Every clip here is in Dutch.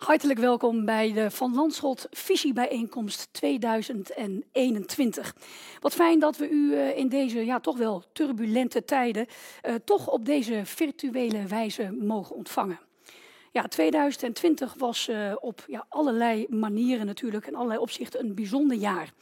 Hartelijk welkom bij de Van Landschot Visiebijeenkomst 2021. Wat fijn dat we u eh, in deze ja, toch wel turbulente tijden uh, toch op deze virtuele wijze mogen ontvangen. Ja, 2020 was uh, op ja, allerlei manieren natuurlijk in allerlei opzichten een bijzonder jaar.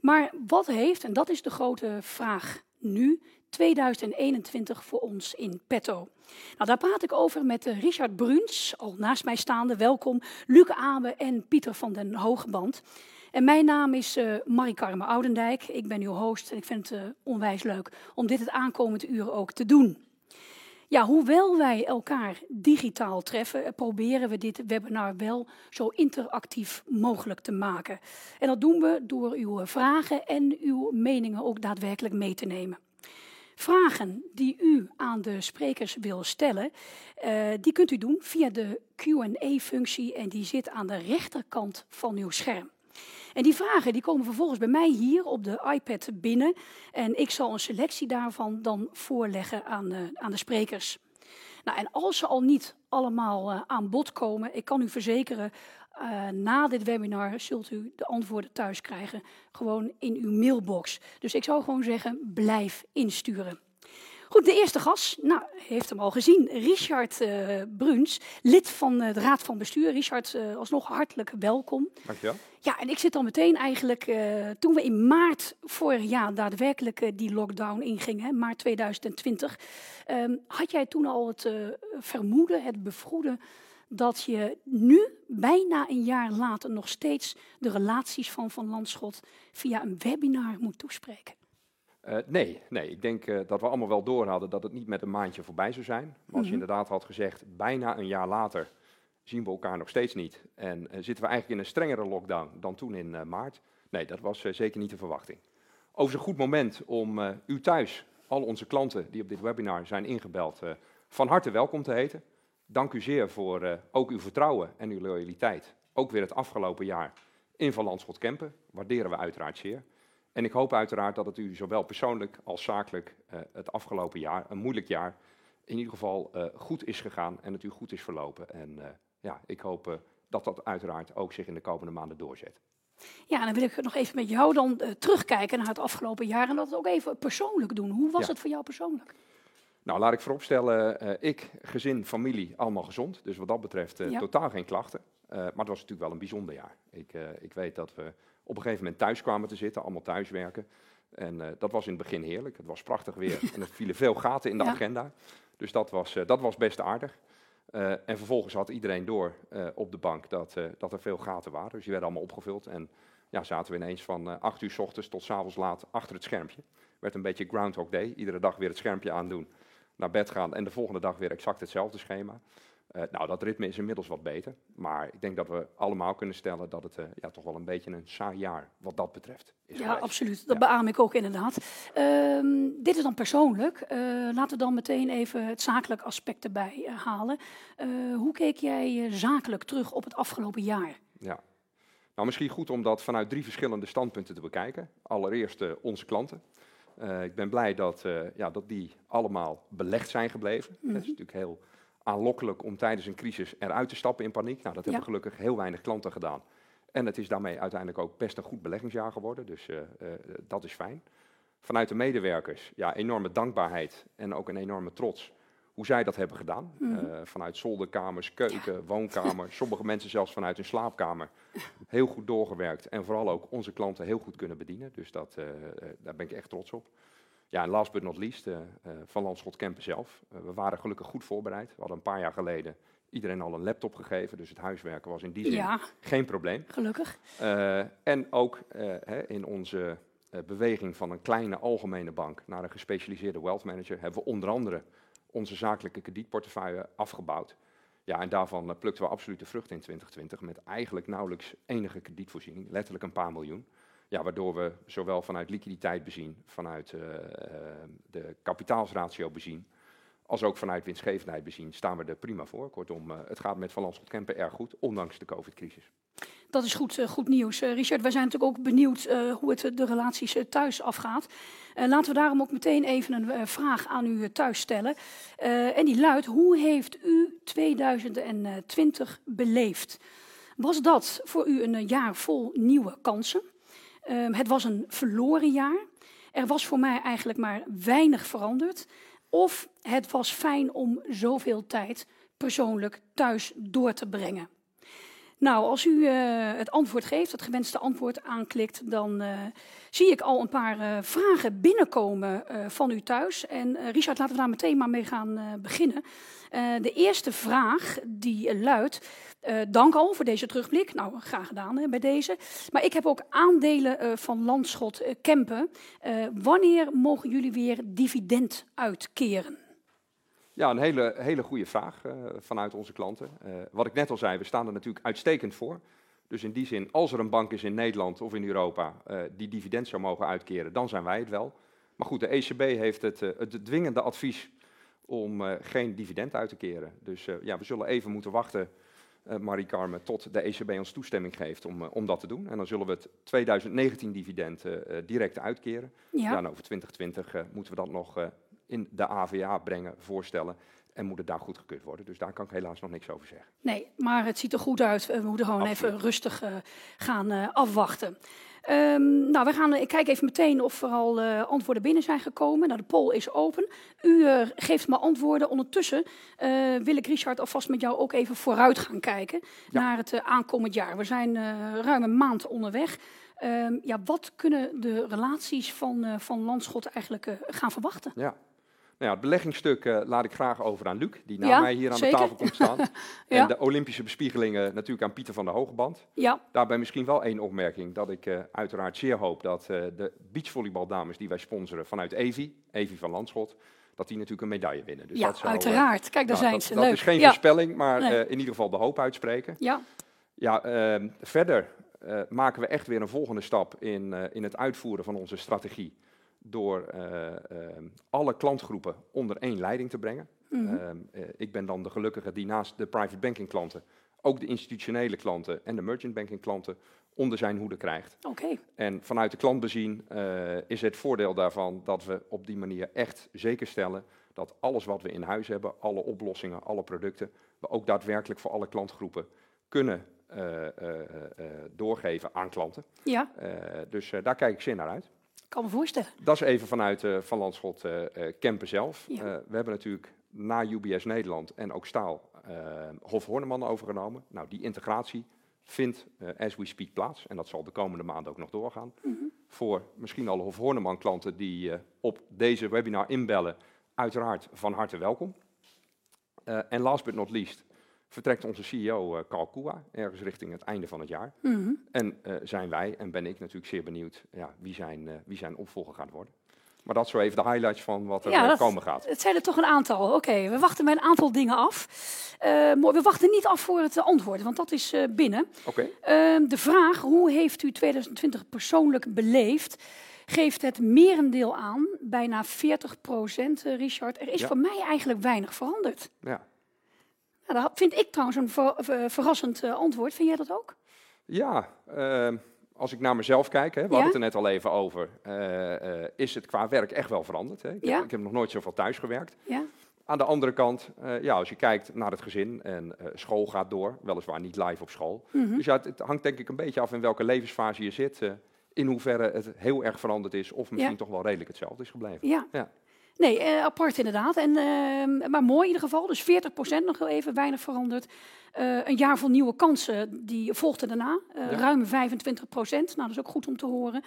Maar wat heeft, en dat is de grote vraag nu, 2021 voor ons in petto? Nou, daar praat ik over met uh, Richard Bruns, al naast mij staande. Welkom. Luc Abe en Pieter van den Hoogband. En mijn naam is uh, Marie-Carme Oudendijk. Ik ben uw host en ik vind het uh, onwijs leuk om dit het aankomende uur ook te doen. Ja, hoewel wij elkaar digitaal treffen, proberen we dit webinar wel zo interactief mogelijk te maken. En dat doen we door uw vragen en uw meningen ook daadwerkelijk mee te nemen. Vragen die u aan de sprekers wil stellen, uh, die kunt u doen via de Q&A-functie en die zit aan de rechterkant van uw scherm. En die vragen die komen vervolgens bij mij hier op de iPad binnen en ik zal een selectie daarvan dan voorleggen aan, uh, aan de sprekers. Nou, en als ze al niet allemaal uh, aan bod komen, ik kan u verzekeren, uh, na dit webinar zult u de antwoorden thuis krijgen, gewoon in uw mailbox. Dus ik zou gewoon zeggen, blijf insturen. Goed, de eerste gast, nou, heeft hem al gezien, Richard uh, Bruns, lid van uh, de Raad van Bestuur. Richard, uh, alsnog hartelijk welkom. Dankjewel. Ja, en ik zit dan meteen eigenlijk, toen we in maart vorig jaar daadwerkelijk die lockdown ingingen, hè, maart 2020, um, had jij toen al het vermoeden, het bevroeden dat je nu, bijna een jaar later, nog steeds de relaties van Van Landschot via een webinar moet toespreken? Uh, nee, nee, ik denk uh, dat we allemaal wel door hadden dat het niet met een maandje voorbij zou zijn. Maar als mm -hmm. je inderdaad had gezegd, bijna een jaar later zien we elkaar nog steeds niet. En uh, zitten we eigenlijk in een strengere lockdown dan toen in maart. Nee, dat was zeker niet de verwachting. Overigens een goed moment om u thuis, al onze klanten die op dit webinar zijn ingebeld, van harte welkom te heten. Dank u zeer voor uh, ook uw vertrouwen en uw loyaliteit. Ook weer het afgelopen jaar in Van Landschot Kempen. Waarderen we uiteraard zeer. En ik hoop uiteraard dat het u zowel persoonlijk als zakelijk uh, het afgelopen jaar, een moeilijk jaar, in ieder geval uh, goed is gegaan en het u goed is verlopen. En ja, ik hoop dat dat uiteraard ook zich in de komende maanden doorzet. Ja, dan wil ik nog even met jou dan terugkijken naar het afgelopen jaar en dat ook even persoonlijk doen. Hoe was ja. het voor jou persoonlijk? Nou, laat ik vooropstellen, uh, ik, gezin, familie, allemaal gezond. Dus wat dat betreft uh, ja. totaal geen klachten. Uh, maar het was natuurlijk wel een bijzonder jaar. Ik, ik, weet dat we op een gegeven moment thuis kwamen te zitten, allemaal thuiswerken. En dat was in het begin heerlijk. Het was prachtig weer en er vielen veel gaten in de ja. agenda. Dus dat was, dat was best aardig. en vervolgens had iedereen door op de bank dat, dat er veel gaten waren. Dus die werden allemaal opgevuld. En ja, zaten we ineens van 8 uur s ochtends tot s avonds laat achter het schermpje. Werd een beetje Groundhog Day. Iedere dag weer het schermpje aandoen naar bed gaan en de volgende dag weer exact hetzelfde schema. Uh, nou, dat ritme is inmiddels wat beter. Maar ik denk dat we allemaal kunnen stellen dat het uh, ja, toch wel een beetje een saai jaar wat dat betreft is. Ja, geweest. absoluut. Dat ja. beaam ik ook inderdaad. Uh, dit is dan persoonlijk. Eh, laten we dan meteen even het zakelijke aspect erbij halen. hoe keek jij zakelijk terug op het afgelopen jaar? Ja. Nou, misschien goed om dat vanuit drie verschillende standpunten te bekijken. Allereerst onze klanten. Uh, ik ben blij dat, uh, ja, dat die allemaal belegd zijn gebleven. Mm -hmm. Het is natuurlijk heel aanlokkelijk om tijdens een crisis eruit te stappen in paniek. Nou, dat ja. hebben gelukkig heel weinig klanten gedaan. En het is daarmee uiteindelijk ook best een goed beleggingsjaar geworden, dus uh, dat is fijn. Vanuit de medewerkers, ja, enorme dankbaarheid en ook een enorme trots hoe zij dat hebben gedaan. Mm -hmm. vanuit zolderkamers, keuken, ja. woonkamer, sommige mensen zelfs vanuit hun slaapkamer. Heel goed doorgewerkt en vooral ook onze klanten heel goed kunnen bedienen. Dus dat, uh, daar ben ik echt trots op. Ja, en last but not least, uh, Van Landschot Kempen zelf. we waren gelukkig goed voorbereid. We hadden een paar jaar geleden iedereen al een laptop gegeven. Dus het huiswerken was in die zin ja. geen probleem. Gelukkig. en ook hè, in onze beweging van een kleine algemene bank naar een gespecialiseerde wealth manager hebben we onder andere onze zakelijke kredietportefeuille afgebouwd. Ja, en daarvan uh, plukten we absoluut de vrucht in 2020 met eigenlijk nauwelijks enige kredietvoorziening, letterlijk een paar miljoen. Ja, waardoor we zowel vanuit liquiditeit bezien, vanuit uh, uh, de kapitaalsratio bezien, als ook vanuit winstgevendheid bezien, staan we er prima voor. Kortom, het gaat met Van Landschot Kempen erg goed, ondanks de COVID-crisis. Dat is goed, goed nieuws. Richard, wij zijn natuurlijk ook benieuwd hoe het de relaties thuis afgaat. Laten we daarom ook meteen even een vraag aan u thuis stellen. en die luidt, hoe heeft u 2020 beleefd? Was dat voor u een jaar vol nieuwe kansen? Ehm, het was een verloren jaar. Er was voor mij eigenlijk maar weinig veranderd. Of het was fijn om zoveel tijd persoonlijk thuis door te brengen. Nou, als u uh, het antwoord geeft, het gewenste antwoord aanklikt, dan uh, zie ik al een paar uh, vragen binnenkomen van u thuis. En Richard, laten we daar meteen maar mee gaan beginnen. de eerste vraag die luidt, dank al voor deze terugblik. Nou, graag gedaan hè, bij deze. Maar ik heb ook aandelen van Landschot Kempen. wanneer mogen jullie weer dividend uitkeren? Ja, een hele, hele goede vraag uh, vanuit onze klanten. Uh, wat ik net al zei, we staan er natuurlijk uitstekend voor. Dus in die zin, als er een bank is in Nederland of in Europa uh, die dividend zou mogen uitkeren, dan zijn wij het wel. Maar goed, de ECB heeft het, het dwingende advies om geen dividend uit te keren. Dus ja, we zullen even moeten wachten, Marie Carmen, tot de ECB ons toestemming geeft om, om dat te doen. En dan zullen we het 2019 dividend direct uitkeren. Ja. en over 2020 moeten we dat nog in de AVA brengen, voorstellen. En moet het daar goedgekeurd worden. Dus daar kan ik helaas nog niks over zeggen. Nee, maar het ziet er goed uit. We moeten gewoon even rustig uh, gaan uh, afwachten. Um, nou, we gaan, ik kijk even meteen of er al uh, antwoorden binnen zijn gekomen. Nou, de poll is open. U geeft me antwoorden. Ondertussen wil ik, Richard, alvast met jou ook even vooruit gaan kijken ja. naar het aankomend jaar. We zijn ruim een maand onderweg. Um, ja, wat kunnen de relaties van, van Landschot eigenlijk gaan verwachten? Ja, nou ja, het beleggingsstuk uh, laat ik graag over aan Luc, die na mij hier aan de tafel komt staan. ja. En de Olympische bespiegelingen natuurlijk aan Pieter van der Hogeband. Ja. Daarbij misschien wel één opmerking, dat ik uh, uiteraard zeer hoop dat uh, de beachvolleybaldames die wij sponsoren vanuit Evi, Evi van Landschot, dat die natuurlijk een medaille winnen. Dus ja, dat zou, uiteraard. Kijk, daar nou, zijn dat, ze. Dat leuk. is geen voorspelling, maar nee. in ieder geval de hoop uitspreken. Ja. Ja, ehm, verder maken we echt weer een volgende stap in, in het uitvoeren van onze strategie door uh, uh, alle klantgroepen onder één leiding te brengen. Mm -hmm. uh, ik ben dan de gelukkige die naast de private banking klanten ook de institutionele klanten en de merchant banking klanten onder zijn hoede krijgt. Okay. En vanuit de klant bezien is het voordeel daarvan dat we op die manier echt zeker stellen dat alles wat we in huis hebben, alle oplossingen, alle producten, we ook daadwerkelijk voor alle klantgroepen kunnen doorgeven aan klanten. Ja. dus daar kijk ik zeer naar uit kan me voorstellen. Dat is even vanuit uh, Van Landschot uh, Kempen zelf. Ja. we hebben natuurlijk na UBS Nederland en ook Staal Hof Horneman overgenomen. Nou, die integratie vindt as we speak plaats. En dat zal de komende maanden ook nog doorgaan. Mm -hmm. Voor misschien alle Hof Horneman klanten die op deze webinar inbellen, uiteraard van harte welkom. en last but not least, vertrekt onze CEO uh, Carl Koua ergens richting het einde van het jaar. Mm -hmm. En uh, zijn wij, en ben ik natuurlijk zeer benieuwd, ja, wie, zijn, uh, wie zijn opvolger gaat worden. Maar dat zo even de highlights van wat er ja, dat, komen gaat. Het zijn er toch een aantal. Oké, okay, we wachten met een aantal dingen af. maar we wachten niet af voor het antwoord, want dat is binnen. Okay. Ehm, de vraag, hoe heeft u 2020 persoonlijk beleefd? Geeft het merendeel aan, bijna 40 procent, Richard. Er is ja. voor mij eigenlijk weinig veranderd. Ja. Nou, dat vind ik trouwens een ver, ver, verrassend uh, antwoord. Vind jij dat ook? Ja, uh, als ik naar mezelf kijk, hè, we ja? hadden het er net al even over, uh, is het qua werk echt wel veranderd. Hè? Ik, ja? heb, ik, heb, nog nooit zoveel thuis gewerkt. Ja? Aan de andere kant, ja, als je kijkt naar het gezin en school gaat door, weliswaar niet live op school. Mm -hmm. Dus ja, het, het, hangt denk ik een beetje af in welke levensfase je zit, in hoeverre het heel erg veranderd is of misschien toch wel redelijk hetzelfde is gebleven. Ja. Nee, uh, apart inderdaad. En, uh, maar mooi in ieder geval. Dus 40% nog heel even, weinig veranderd. Uh, een jaar vol nieuwe kansen, die volgde daarna. Ja. Ruim 25%. Nou, dat is ook goed om te horen.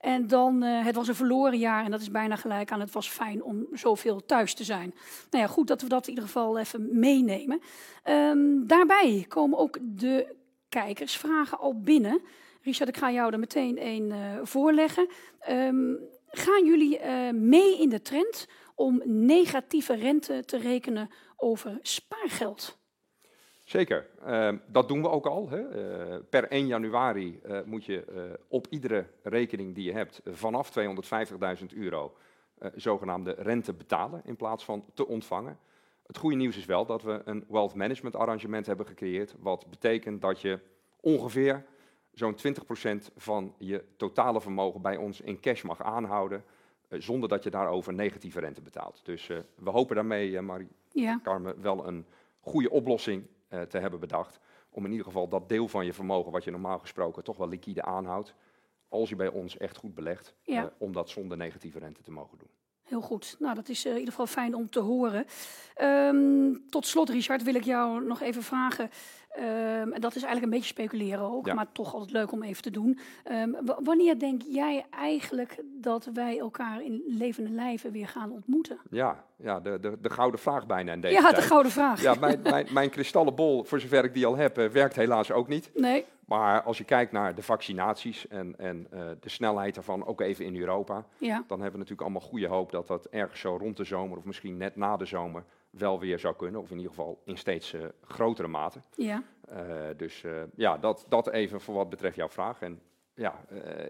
En dan, het was een verloren jaar en dat is bijna gelijk aan het was fijn om zoveel thuis te zijn. Nou ja, goed dat we dat in ieder geval even meenemen. Um, daarbij komen ook de kijkersvragen al binnen. Richard, ik ga jou er meteen een voorleggen. Um, Gaan jullie uh, mee in de trend om negatieve rente te rekenen over spaargeld? Zeker, uh, dat doen we ook al. Hè. Uh, per 1 januari moet je op iedere rekening die je hebt vanaf 250.000 euro zogenaamde rente betalen in plaats van te ontvangen. Het goede nieuws is wel dat we een wealth management arrangement hebben gecreëerd, wat betekent dat je ongeveer zo'n 20% van je totale vermogen bij ons in cash mag aanhouden, zonder dat je daarover negatieve rente betaalt. Dus we hopen daarmee, Marie ja. Carmen, wel een goede oplossing te hebben bedacht. Om in ieder geval dat deel van je vermogen, wat je normaal gesproken toch wel liquide aanhoudt, als je bij ons echt goed belegt, om dat zonder negatieve rente te mogen doen. Heel goed. Nou, dat is in ieder geval fijn om te horen. Um, tot slot, Richard, wil ik jou nog even vragen. Um, en dat is eigenlijk een beetje speculeren ook, maar toch altijd leuk om even te doen. Um, wanneer denk jij eigenlijk dat wij elkaar in levende lijven weer gaan ontmoeten? Ja, ja de, de, de gouden vraag bijna in deze Ja, tijd. de gouden vraag. Ja, mijn, mijn, mijn kristallenbol, voor zover ik die al heb, uh, werkt helaas ook niet. Nee. Maar als je kijkt naar de vaccinaties en, en uh, de snelheid daarvan, ook even in Europa, ja. dan hebben we natuurlijk allemaal goede hoop dat dat ergens zo rond de zomer of misschien net na de zomer wel weer zou kunnen. Of in ieder geval in steeds uh, grotere mate. Ja. Uh, dus ja, dat, dat even voor wat betreft jouw vraag. En ja,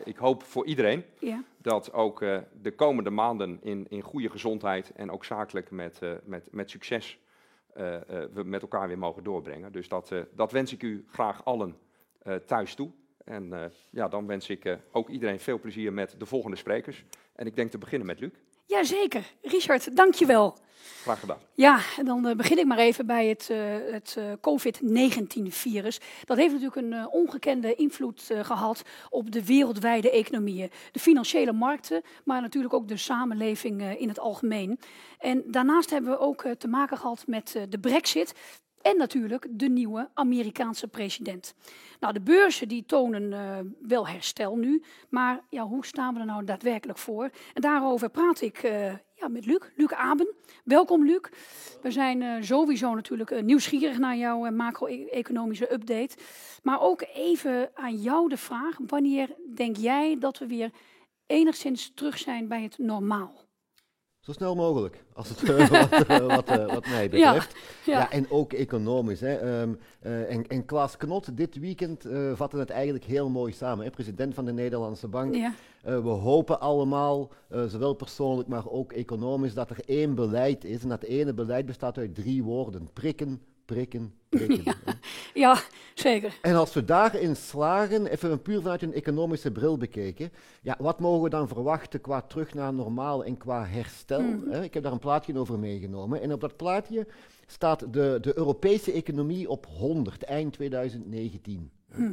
ik hoop voor iedereen ja. dat ook de komende maanden in, in goede gezondheid en ook zakelijk met, met, met succes we met elkaar weer mogen doorbrengen. Dus dat, dat wens ik u graag allen thuis toe. En ja, dan wens ik ook iedereen veel plezier met de volgende sprekers. En ik denk te beginnen met Luc. Jazeker. Richard, dankjewel. Graag gedaan. Ja, en dan uh, begin ik maar even bij het, uh, het uh, COVID-19-virus. Dat heeft natuurlijk een ongekende invloed gehad op de wereldwijde economieën. De financiële markten, maar natuurlijk ook de samenleving in het algemeen. En daarnaast hebben we ook te maken gehad met de brexit. En natuurlijk de nieuwe Amerikaanse president. Nou, de beurzen die tonen uh, wel herstel nu, maar ja, hoe staan we er nou daadwerkelijk voor? En daarover praat ik uh, ja, met Luc, Luc Aben. Welkom Luc. We zijn uh, sowieso natuurlijk nieuwsgierig naar jouw macro-economische update. Maar ook even aan jou de vraag, wanneer denk jij dat we weer enigszins terug zijn bij het normaal? Zo snel mogelijk, als het uh, wat, uh, wat, uh, wat, mij betreft. Ja, ja. ja, en ook economisch. Hè. Um, en, en Klaas Knot, dit weekend vatte het eigenlijk heel mooi samen. Hè. President van de Nederlandse Bank. Ja. we hopen allemaal, zowel persoonlijk maar ook economisch, dat er één beleid is. En dat ene beleid bestaat uit drie woorden. Prikken, prikken, prikken. Ja, ja, zeker. En als we daarin slagen, even puur vanuit een economische bril bekeken, ja, wat mogen we dan verwachten qua terug naar normaal en qua herstel? Mhm. Hè? Ik heb daar een plaatje over meegenomen. En op dat plaatje staat de, de Europese economie op 100, eind 2019. Mhm.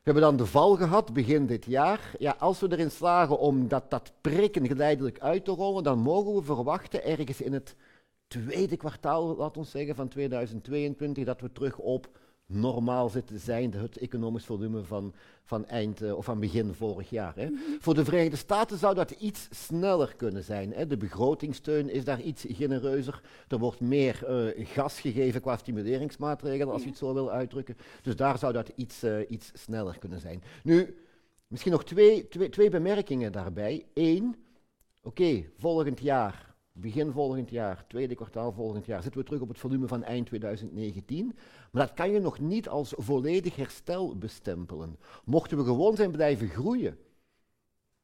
We hebben dan de val gehad begin dit jaar. Ja, als we erin slagen om dat, dat prikken geleidelijk uit te rollen, dan mogen we verwachten ergens in het tweede kwartaal, laten we zeggen, van 2022, dat we terug op normaal zitten zijn, het economisch volume van, van eind uh, of van begin vorig jaar. Hè. Mhm. Voor de Verenigde Staten zou dat iets sneller kunnen zijn. Hè. De begrotingssteun is daar iets genereuzer. Er wordt meer uh, gas gegeven qua stimuleringsmaatregelen, als je het zo wil uitdrukken. Dus daar zou dat iets, uh, iets sneller kunnen zijn. Nu, misschien nog twee, twee, twee bemerkingen daarbij. Eén, oké, volgend jaar begin volgend jaar, tweede kwartaal volgend jaar, zitten we terug op het volume van eind 2019. Maar dat kan je nog niet als volledig herstel bestempelen. Mochten we gewoon zijn blijven groeien,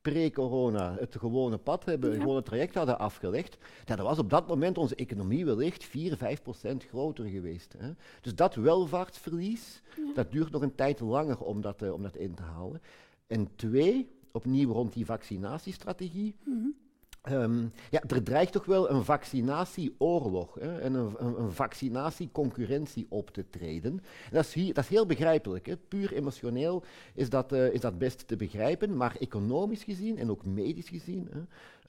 pre-corona het gewone pad hebben, Ja. gewone traject hadden afgelegd, dan was op dat moment onze economie wellicht 4, 5 procent groter geweest. Hè. Dus dat welvaartsverlies, dat duurt nog een tijd langer om dat, eh, om dat in te halen. En twee, opnieuw rond die vaccinatiestrategie. Mhm. Ehm, ja, er dreigt toch wel een vaccinatieoorlog hè, en een, een, een vaccinatieconcurrentie op te treden. En dat, is hier, dat is heel begrijpelijk. Hè. Puur emotioneel is dat, eh, is dat best te begrijpen, maar economisch gezien en ook medisch gezien hè,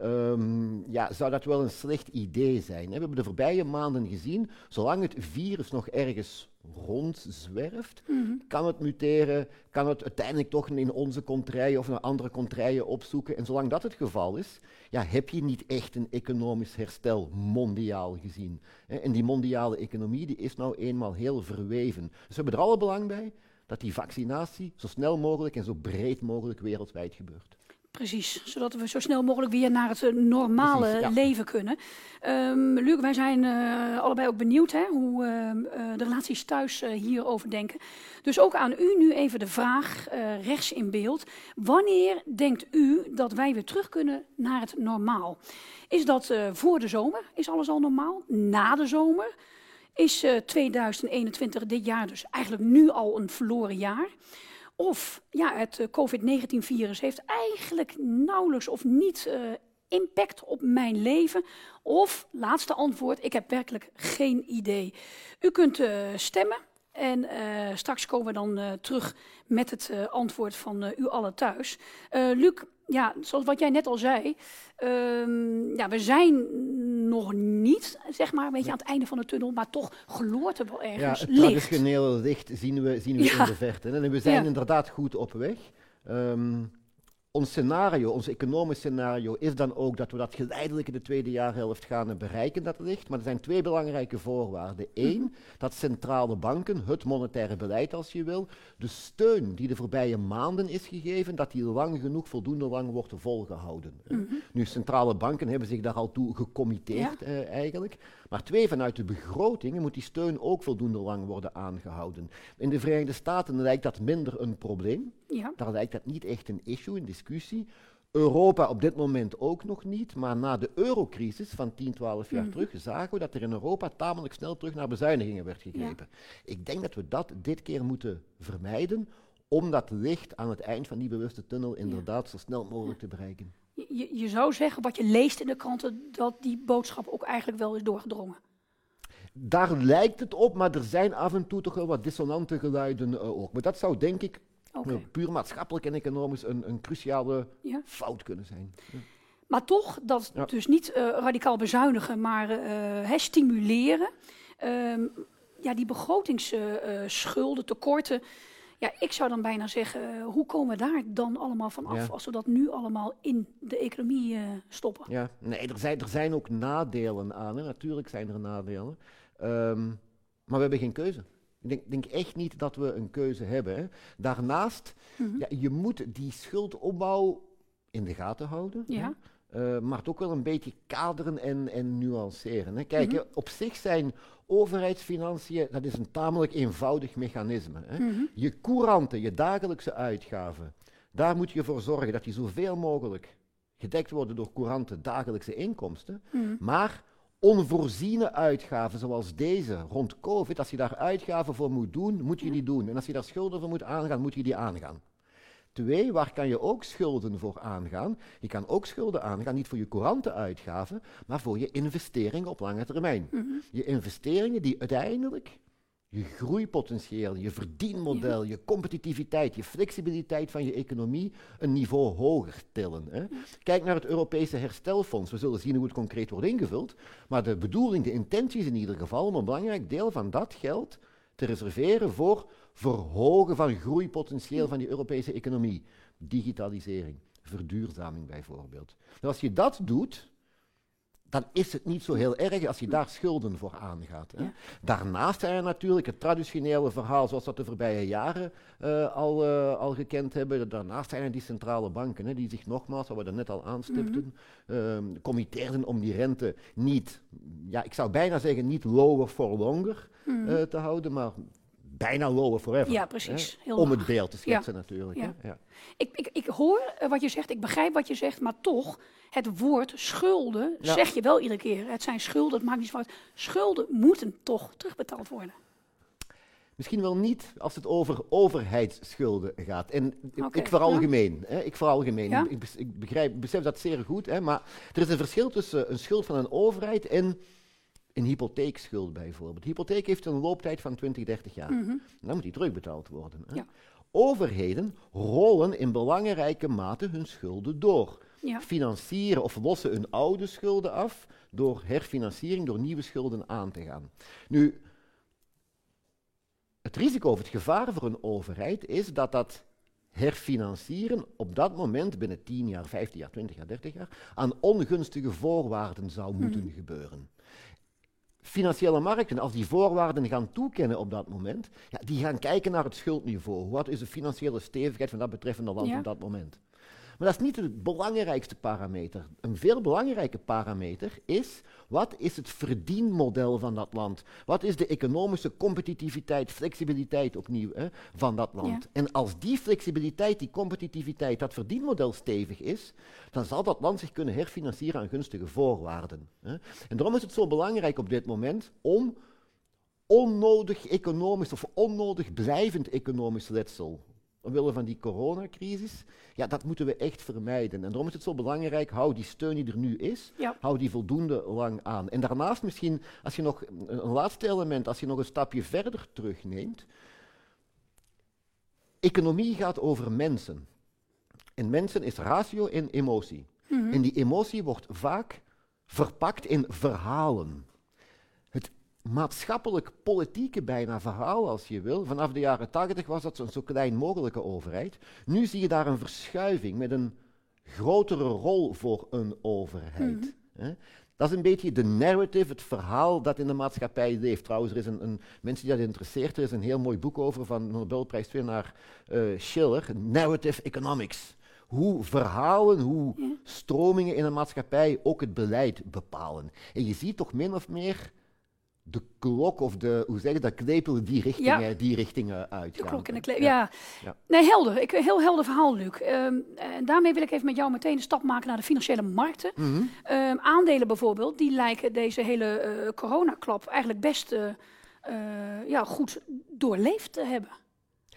ehm, ja, zou dat wel een slecht idee zijn. Hè. We hebben de voorbije maanden gezien, zolang het virus nog ergens rondzwerft, Mhm. kan het muteren, kan het uiteindelijk toch in onze contraien of naar andere contraien opzoeken. En zolang dat het geval is, ja, heb je niet echt een economisch herstel mondiaal gezien. En die mondiale economie die is nou eenmaal heel verweven. Dus we hebben er alle belang bij dat die vaccinatie zo snel mogelijk en zo breed mogelijk wereldwijd gebeurt. Precies, zodat we zo snel mogelijk weer naar het eh, normale Precies, ja. leven kunnen. Ehm Luc, wij zijn eh, allebei ook benieuwd hè, hoe eh, de relaties thuis hierover denken. Dus ook aan u nu even de vraag, rechts in beeld. Wanneer denkt u dat wij weer terug kunnen naar het normaal? Is dat voor de zomer? Is alles al normaal? Na de zomer? Is eh, 2021 dit jaar dus eigenlijk nu al een verloren jaar? Of ja, het eh, COVID-19-virus heeft eigenlijk nauwelijks of niet uh, impact op mijn leven. Of, laatste antwoord, ik heb werkelijk geen idee. U kunt uh, stemmen en straks komen we dan terug met het antwoord van u allen thuis. Luc, ja, zoals wat jij net al zei, um, ja, we zijn nog niet, zeg maar, een beetje aan het einde van de tunnel, maar toch gloort er wel ergens ja, het licht. traditionele licht zien we, zien we ja. in de verte. En we zijn ja. inderdaad goed op weg. Um, ons scenario, ons economisch scenario, is dan ook dat we dat geleidelijk in de tweede jaarhelft gaan bereiken, dat licht. Maar er zijn twee belangrijke voorwaarden. Eén, mm -hmm. dat centrale banken, het monetaire beleid als je wil, de steun die de voorbije maanden is gegeven, dat die lang genoeg, voldoende lang wordt volgehouden. Mm -hmm. Nu, centrale banken hebben zich daar al toe gecommitteerd ja. eh, eigenlijk. Maar twee, vanuit de begrotingen moet die steun ook voldoende lang worden aangehouden. In de Verenigde Staten lijkt dat minder een probleem. Ja. Daar lijkt dat niet echt een issue, een discussie. Europa op dit moment ook nog niet, maar na de eurocrisis van 10, 12 jaar mm. terug zagen we dat er in Europa tamelijk snel terug naar bezuinigingen werd gegrepen. Ja. Ik denk dat we dat dit keer moeten vermijden om dat licht aan het eind van die bewuste tunnel inderdaad ja. zo snel mogelijk te bereiken. Je, je zou zeggen, wat je leest in de kranten, dat die boodschap ook eigenlijk wel is doorgedrongen. Daar lijkt het op, maar er zijn af en toe toch wel wat dissonante geluiden uh, ook. Maar dat zou denk ik okay. puur maatschappelijk en economisch een, een cruciale ja. fout kunnen zijn. Ja. Maar toch, dat ja. dus niet uh, radicaal bezuinigen, maar uh, stimuleren. Um, ja, die begrotingsschulden, tekorten. Ja, ik zou dan bijna zeggen, hoe komen we daar dan allemaal van af als we dat nu allemaal in de economie uh, stoppen? Ja, nee, er zijn, er zijn ook nadelen aan. Hè. Natuurlijk zijn er nadelen. Um, maar we hebben geen keuze. Ik denk, denk, echt niet dat we een keuze hebben. Hè. Daarnaast, mm -hmm. ja, je moet die schuldopbouw in de gaten houden. Ja. Uh, maar het ook wel een beetje kaderen en, en nuanceren. Hè. Kijk, mm -hmm. op zich zijn overheidsfinanciën, dat is een tamelijk eenvoudig mechanisme. Hè. Mm -hmm. Je couranten, je dagelijkse uitgaven, daar moet je voor zorgen dat die zoveel mogelijk gedekt worden door courante dagelijkse inkomsten. Maar onvoorziene uitgaven zoals deze rond COVID, als je daar uitgaven voor moet doen, moet je die doen. En als je daar schulden voor moet aangaan, moet je die aangaan. Twee, waar kan je ook schulden voor aangaan? Je kan ook schulden aangaan, niet voor je courante uitgaven, maar voor je investeringen op lange termijn. Mm -hmm. Je investeringen die uiteindelijk je groeipotentieel, je verdienmodel, ja. je competitiviteit, je flexibiliteit van je economie een niveau hoger tillen. Hè. Kijk naar het Europese herstelfonds. We zullen zien hoe het concreet wordt ingevuld. Maar de bedoeling, de intentie is in ieder geval om een belangrijk deel van dat geld te reserveren voor verhogen van groeipotentieel van die Europese economie. Digitalisering, verduurzaming bijvoorbeeld. En als je dat doet, dan is het niet zo heel erg als je daar schulden voor aangaat. Hè. Ja. Daarnaast zijn er natuurlijk het traditionele verhaal, zoals dat de voorbije jaren uh, al, uh, al gekend hebben. Daarnaast zijn er die centrale banken, hè, die zich nogmaals, wat we net al aanstipten, mm -hmm. uh, committeerden om die rente niet, ja, ik zou bijna zeggen, niet lower for longer mm -hmm. te houden, maar bijna lower forever. Ja, precies. Heel om laag. het beeld te schetsen ja. natuurlijk. Ja. Ja. Ik, ik, ik hoor wat je zegt, ik begrijp wat je zegt, maar toch, het woord schulden zeg je wel iedere keer. Het zijn schulden, het maakt niet zo uit. Schulden moeten toch terugbetaald worden. Misschien wel niet als het over overheidsschulden gaat. En okay, ik veralgemeen. Hè, ik veralgemeen. Ja? Ik, ik begrijp, besef dat zeer goed. Hè, maar er is een verschil tussen een schuld van een overheid en een hypotheekschuld bijvoorbeeld. De hypotheek heeft een looptijd van 20, 30 jaar. Mm -hmm. Dan moet die terugbetaald worden. Hè. Ja. Overheden rollen in belangrijke mate hun schulden door. Ja. Financieren of lossen hun oude schulden af door herfinanciering, door nieuwe schulden aan te gaan. Nu, het risico of het gevaar voor een overheid is dat dat herfinancieren op dat moment binnen 10 jaar, 15 jaar, 20 jaar, 30 jaar aan ongunstige voorwaarden zou moeten mm. gebeuren financiële markten, als die voorwaarden gaan toekennen op dat moment, ja, die gaan kijken naar het schuldniveau. Wat is de financiële stevigheid van dat betreffende land ja. op dat moment? Maar dat is niet de belangrijkste parameter. Een veel belangrijke parameter is, wat is het verdienmodel van dat land? Wat is de economische competitiviteit, flexibiliteit opnieuw hè, van dat land? Ja. En als die flexibiliteit, die competitiviteit, dat verdienmodel stevig is, dan zal dat land zich kunnen herfinancieren aan gunstige voorwaarden. Hè. En daarom is het zo belangrijk op dit moment om onnodig economisch of onnodig blijvend economisch letsel omwille van die coronacrisis, ja, dat moeten we echt vermijden. En daarom is het zo belangrijk, hou die steun die er nu is, Ja. hou die voldoende lang aan. En daarnaast misschien, als je nog een, een laatste element, als je nog een stapje verder terugneemt, economie gaat over mensen. En mensen is ratio en emotie. En die emotie wordt vaak verpakt in verhalen. Maatschappelijk-politieke bijna verhaal, als je wil. Vanaf de jaren 80 was dat zo'n zo klein mogelijke overheid. Nu zie je daar een verschuiving met een grotere rol voor een overheid. hè. Dat is een beetje de narrative, het verhaal dat in de maatschappij leeft. Trouwens, er is een, een mensen die dat interesseert, er is een heel mooi boek over van Nobelprijswinnaar eh Schiller, Narrative Economics. Hoe verhalen, hoe stromingen in een maatschappij ook het beleid bepalen. En je ziet toch min of meer de klok of de, hoe zeg je dat, klepel die richting, Ja. die richting eh, De uitgaan. klok en de kle- Ja. Ja. Nee, helder. Ik, heel helder verhaal, Luc. Ehm, en daarmee wil ik even met jou meteen een stap maken naar de financiële markten. Mhm. Ehm, aandelen bijvoorbeeld, die lijken deze hele eh, coronaklap eigenlijk best eh, eh, ja, goed doorleefd te hebben.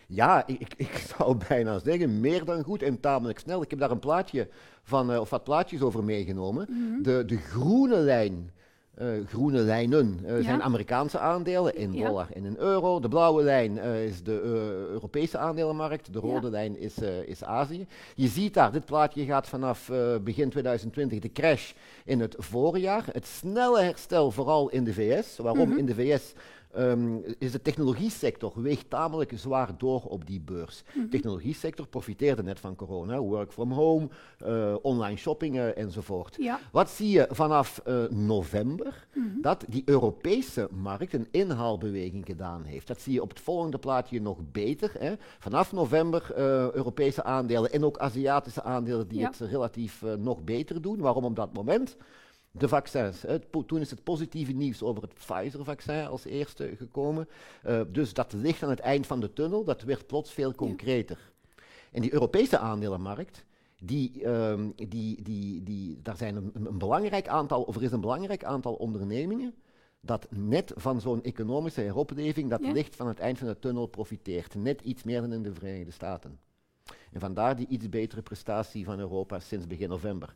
Ja, ik, ik, zou bijna zeggen, meer dan goed en tamelijk snel. Ik heb daar een plaatje van, of wat plaatjes over meegenomen. Mhm. de, de groene lijn, eh, groene lijnen, eh, Ja. zijn Amerikaanse aandelen in Ja. dollar en in euro. De blauwe lijn eh, is de Europese aandelenmarkt, de Ja. rode lijn is, is Azië. Je ziet daar, dit plaatje gaat vanaf begin 2020, de crash in het voorjaar. Het snelle herstel vooral in de VS. Waarom Mhm. in de VS? Ehm, is de technologiesector weegt tamelijk zwaar door op die beurs. Mhm. De technologiesector profiteerde net van corona, work from home, eh, online shopping eh, enzovoort. Ja. Wat zie je vanaf eh, november? Mhm. Dat die Europese markt een inhaalbeweging gedaan heeft. Dat zie je op het volgende plaatje nog beter. Hè. Vanaf november Europese aandelen en ook Aziatische aandelen die Ja. het relatief nog beter doen. Waarom op dat moment? De vaccins. hè. Toen is het positieve nieuws over het Pfizer-vaccin als eerste gekomen. Eh, dus dat licht aan het eind van de tunnel, dat werd plots veel concreter. En die Europese aandelenmarkt, die, ehm, die, die, die, daar zijn een, een belangrijk aantal, of er is een belangrijk aantal ondernemingen dat net van zo'n economische heropleving, dat Ja. licht van het eind van de tunnel profiteert. Net iets meer dan in de Verenigde Staten. En vandaar die iets betere prestatie van Europa sinds begin november.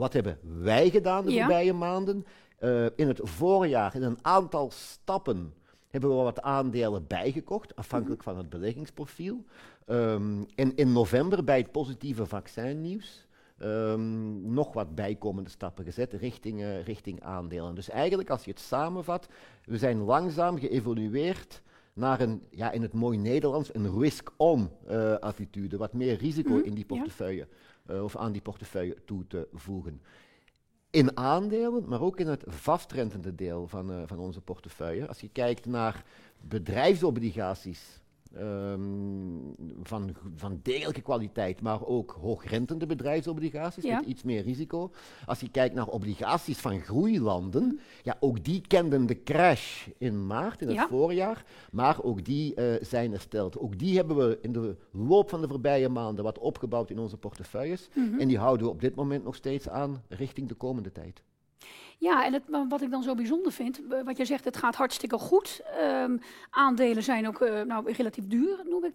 Wat hebben wij gedaan de Ja. voorbije maanden? Eh, in het voorjaar, in een aantal stappen, hebben we wat aandelen bijgekocht, afhankelijk van het beleggingsprofiel. Ehm, en in november, bij het positieve vaccinnieuws, ehm, nog wat bijkomende stappen gezet richting, eh, richting aandelen. Dus eigenlijk, als je het samenvat, we zijn langzaam geëvolueerd naar een, ja, in het mooi Nederlands, een risk-on eh, attitude. Wat meer risico Mhm, in die ja. Eh, of aan die portefeuille toe te voegen. In aandelen, maar ook in het vastrentende deel van, eh, van onze portefeuille. Als je kijkt naar bedrijfsobligaties ehm, van, van degelijke kwaliteit, maar ook hoogrentende bedrijfsobligaties Ja. met iets meer risico. Als je kijkt naar obligaties van groeilanden, ja, ook die kenden de crash in maart, in het Ja. voorjaar, maar ook die eh, zijn hersteld. Ook die hebben we in de loop van de voorbije maanden wat opgebouwd in onze portefeuilles. Mhm. En die houden we op dit moment nog steeds aan richting de komende tijd. Ja, en het, wat ik dan zo bijzonder vind, wat jij zegt, het gaat hartstikke goed. Ehm, aandelen zijn ook eh, nou, relatief duur, noem ik,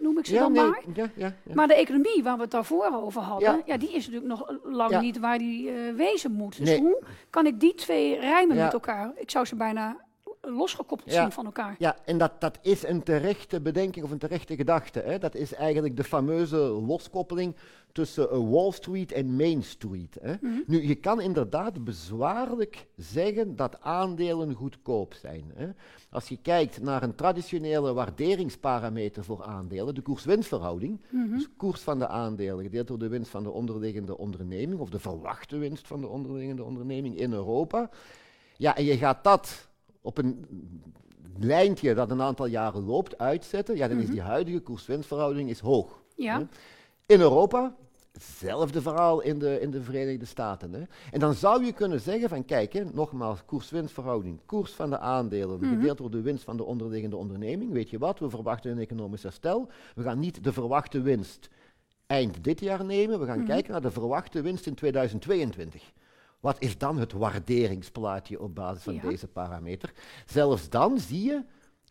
noem ik ze dan nee, maar. ja, ja. Maar de economie waar we het daarvoor over hadden, ja. Die is natuurlijk nog lang niet waar die eh, wezen moet. Dus Nee. hoe kan ik die twee rijmen met elkaar? Ik zou ze bijna losgekoppeld Ja. zien van elkaar. Ja, en dat, dat is een terechte bedenking of een terechte gedachte. Hè. Dat is eigenlijk de fameuze loskoppeling tussen eh, Wall Street en Main Street. Hè. Mhm. Nu, je kan inderdaad bezwaarlijk zeggen dat aandelen goedkoop zijn. Hè. Als je kijkt naar een traditionele waarderingsparameter voor aandelen, de koers-winstverhouding, Mhm. dus koers van de aandelen gedeeld door de winst van de onderliggende onderneming, of de verwachte winst van de onderliggende onderneming in Europa. Ja, en je gaat dat op een lijntje dat een aantal jaren loopt uitzetten, ja, dan is die huidige koers-winstverhouding is hoog. Ja. hè. In Europa, hetzelfde verhaal in de, in de Verenigde Staten. Hè. En dan zou je kunnen zeggen van, kijk, hè, nogmaals, koers-winstverhouding, koers van de aandelen, Mhm. gedeeld door de winst van de onderliggende onderneming. Weet je wat, we verwachten een economisch herstel. We gaan niet de verwachte winst eind dit jaar nemen, we gaan Mhm. kijken naar de verwachte winst in 2022. Wat is dan het waarderingsplaatje op basis van Ja. deze parameter? Zelfs dan zie je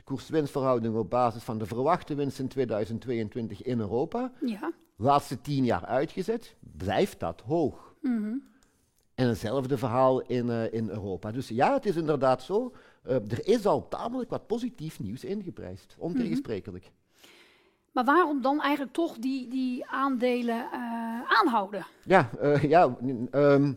koers-winstverhouding op basis van de verwachte winst in 2022 in Europa, Ja. laatste tien jaar uitgezet, blijft dat hoog. Mhm. En hetzelfde verhaal in, eh, in Europa. Dus ja, het is inderdaad zo. eh, er is al tamelijk wat positief nieuws ingeprijsd. Ontegensprekelijk. Maar waarom dan eigenlijk toch die, die aandelen eh, aanhouden? Ja, ja ehm,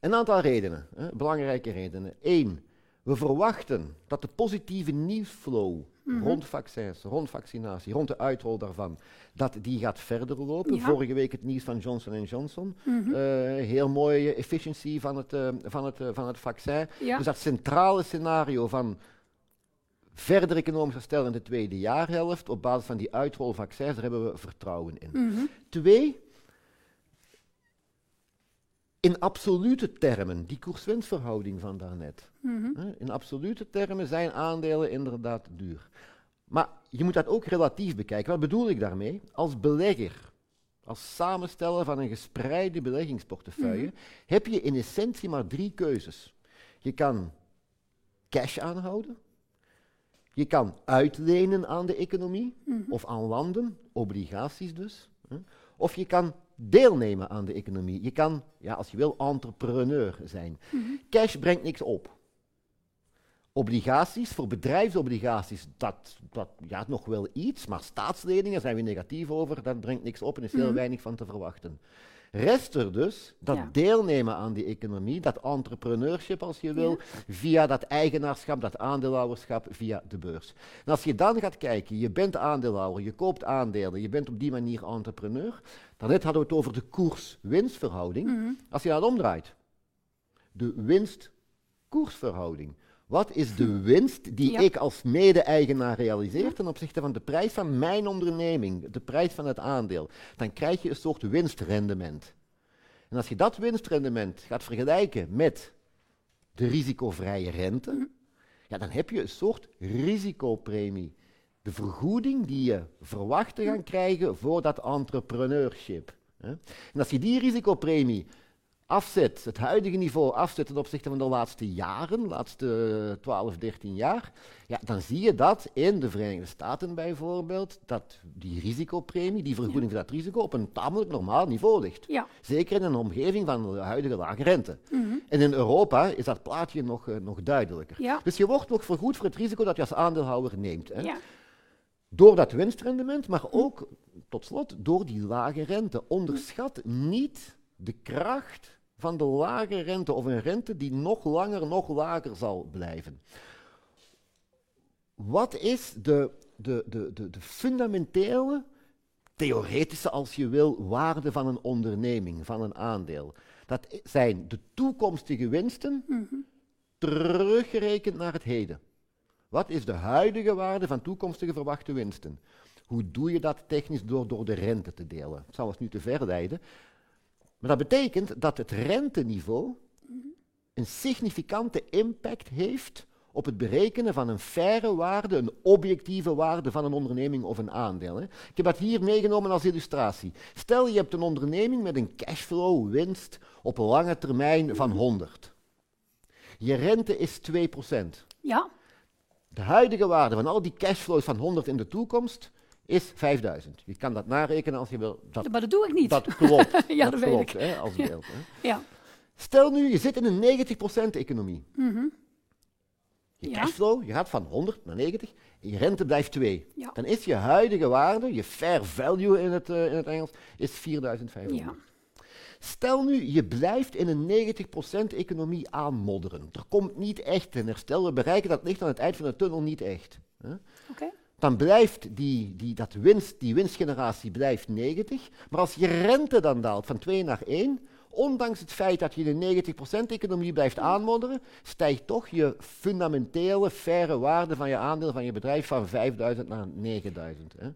een aantal redenen. Hè, belangrijke redenen. Eén, we verwachten dat de positieve nieuwsflow rond vaccins, rond vaccinatie, rond de uitrol daarvan, dat die gaat verder lopen. Ja. Vorige week het nieuws van Johnson Johnson. Mhm. Eh, heel mooie efficiëntie van het, eh, van, het, eh, van het vaccin. Ja. Dus dat centrale scenario van verder economisch herstel in de tweede jaarhelft, op basis van die uitrolvaccins, daar hebben we vertrouwen in. Mhm. Twee, in absolute termen, die koers-winstverhouding van daarnet. Mhm. hè, In absolute termen zijn aandelen inderdaad duur. Maar je moet dat ook relatief bekijken. Wat bedoel ik daarmee? Als belegger, als samensteller van een gespreide beleggingsportefeuille, heb je in essentie maar drie keuzes. Je kan cash aanhouden, je kan uitlenen aan de economie of aan landen, obligaties dus. hè. Of je kan deelnemen aan de economie. Je kan, ja, als je wil, entrepreneur zijn. Cash brengt niks op. Obligaties, voor bedrijfsobligaties, dat, dat ja, nog wel iets, maar staatsleningen zijn we negatief over, dat brengt niks op en is heel Mhm. weinig van te verwachten. Rest er dus dat Ja. deelnemen aan die economie, dat entrepreneurship als je wil, via dat eigenaarschap, dat aandeelhouderschap, via de beurs. En als je dan gaat kijken, je bent aandeelhouder, je koopt aandelen, je bent op die manier entrepreneur, daarnet hadden we het over de koers-winstverhouding. Mhm. Als je dat omdraait, de winst-koersverhouding. Wat is de winst die Ja. ik als mede-eigenaar realiseer ten opzichte van de prijs van mijn onderneming, de prijs van het aandeel? Dan krijg je een soort winstrendement. En als je dat winstrendement gaat vergelijken met de risicovrije rente, ja, dan heb je een soort risicopremie. De vergoeding die je verwacht te gaan krijgen voor dat entrepreneurship. En als je die risicopremie afzet, het huidige niveau afzet ten opzichte van de laatste jaren, de laatste 12, 13 jaar, ja, dan zie je dat in de Verenigde Staten bijvoorbeeld, dat die risicopremie, die vergoeding voor dat risico, op een tamelijk normaal niveau ligt. Ja. Zeker in een omgeving van de huidige lage rente. Mhm. En in Europa is dat plaatje nog, eh, nog duidelijker. Ja. Dus je wordt nog vergoed voor het risico dat je als aandeelhouder neemt. Hè? Ja. Door dat winstrendement, maar ook, tot slot, door die lage rente. Onderschat niet de kracht van de lage rente of een rente die nog langer, nog lager zal blijven. Wat is de, de, de, de, de fundamentele, theoretische als je wil, waarde van een onderneming, van een aandeel? Dat zijn de toekomstige winsten teruggerekend naar het heden. Wat is de huidige waarde van toekomstige verwachte winsten? Hoe doe je dat technisch door, door de rente te delen? Het zal ons nu te ver leiden. Maar dat betekent dat het renteniveau een significante impact heeft op het berekenen van een faire waarde, een objectieve waarde van een onderneming of een aandeel. Hè. Ik heb dat hier meegenomen als illustratie. Stel je hebt een onderneming met een cashflow winst op een lange termijn van 100. Je rente is 2%. Ja. De huidige waarde van al die cashflows van 100 in de toekomst is 5000. Je kan dat narekenen als je wil. Dat, Maar dat doe ik niet. dat klopt. Ja, dat weet klopt, ik. Hè, als beeld. Hè. Ja. Stel nu, je zit in een 90% economie. Mhm. Je Ja. cashflow, je gaat van 100 naar 90 en je rente blijft 2. Ja. Dan is je huidige waarde, je fair value in het, eh, in het Engels, is 4500. Ja. Stel nu, je blijft in een 90% economie aanmodderen. Er komt niet echt een herstel. We bereiken dat licht aan het eind van de tunnel niet echt. Hè? Dan blijft die, die, dat winst, die winstgeneratie blijft 90. Maar als je rente dan daalt van 2 naar 1, ondanks het feit dat je een 90% economie blijft aanmodderen, stijgt toch je fundamentele, faire waarde van je aandeel van je bedrijf van 5000 naar 9000. Hè?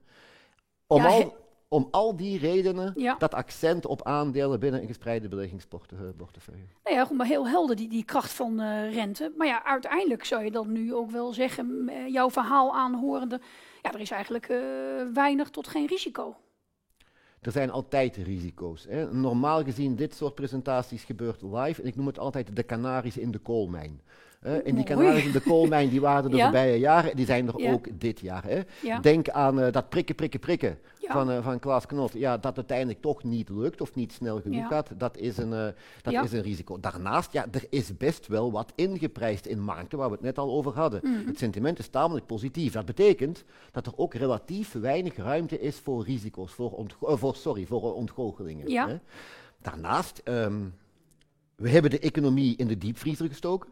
Om, Ja, al, om al die redenen Ja. dat accent op aandelen binnen een gespreide beleggingsportefeuille. Nou ja, goed, maar heel helder die, die kracht van eh, rente. Maar ja, uiteindelijk zou je dan nu ook wel zeggen, eh, jouw verhaal aanhorende, ja, er is eigenlijk eh, weinig tot geen risico. Er zijn altijd risico's. Hè. Normaal gezien, dit soort presentaties gebeurt live. En ik noem het altijd de kanaries in de koolmijn. Eh, en die kanaries in de koolmijn die waren er de Ja. voorbije jaren, die zijn er Ja. ook dit jaar. Hè. Ja. Denk aan eh, dat prikken, prikken, prikken van, eh, van Klaas Knot. Ja, dat uiteindelijk toch niet lukt of niet snel genoeg gaat, dat, is een, eh, dat is een risico. Daarnaast, ja, er is best wel wat ingeprijsd in markten waar we het net al over hadden. Mhm. Het sentiment is tamelijk positief. Dat betekent dat er ook relatief weinig ruimte is voor risico's, voor, voor, sorry, voor ontgoochelingen. Hè. Daarnaast, ehm, we hebben de economie in de diepvriezer gestoken.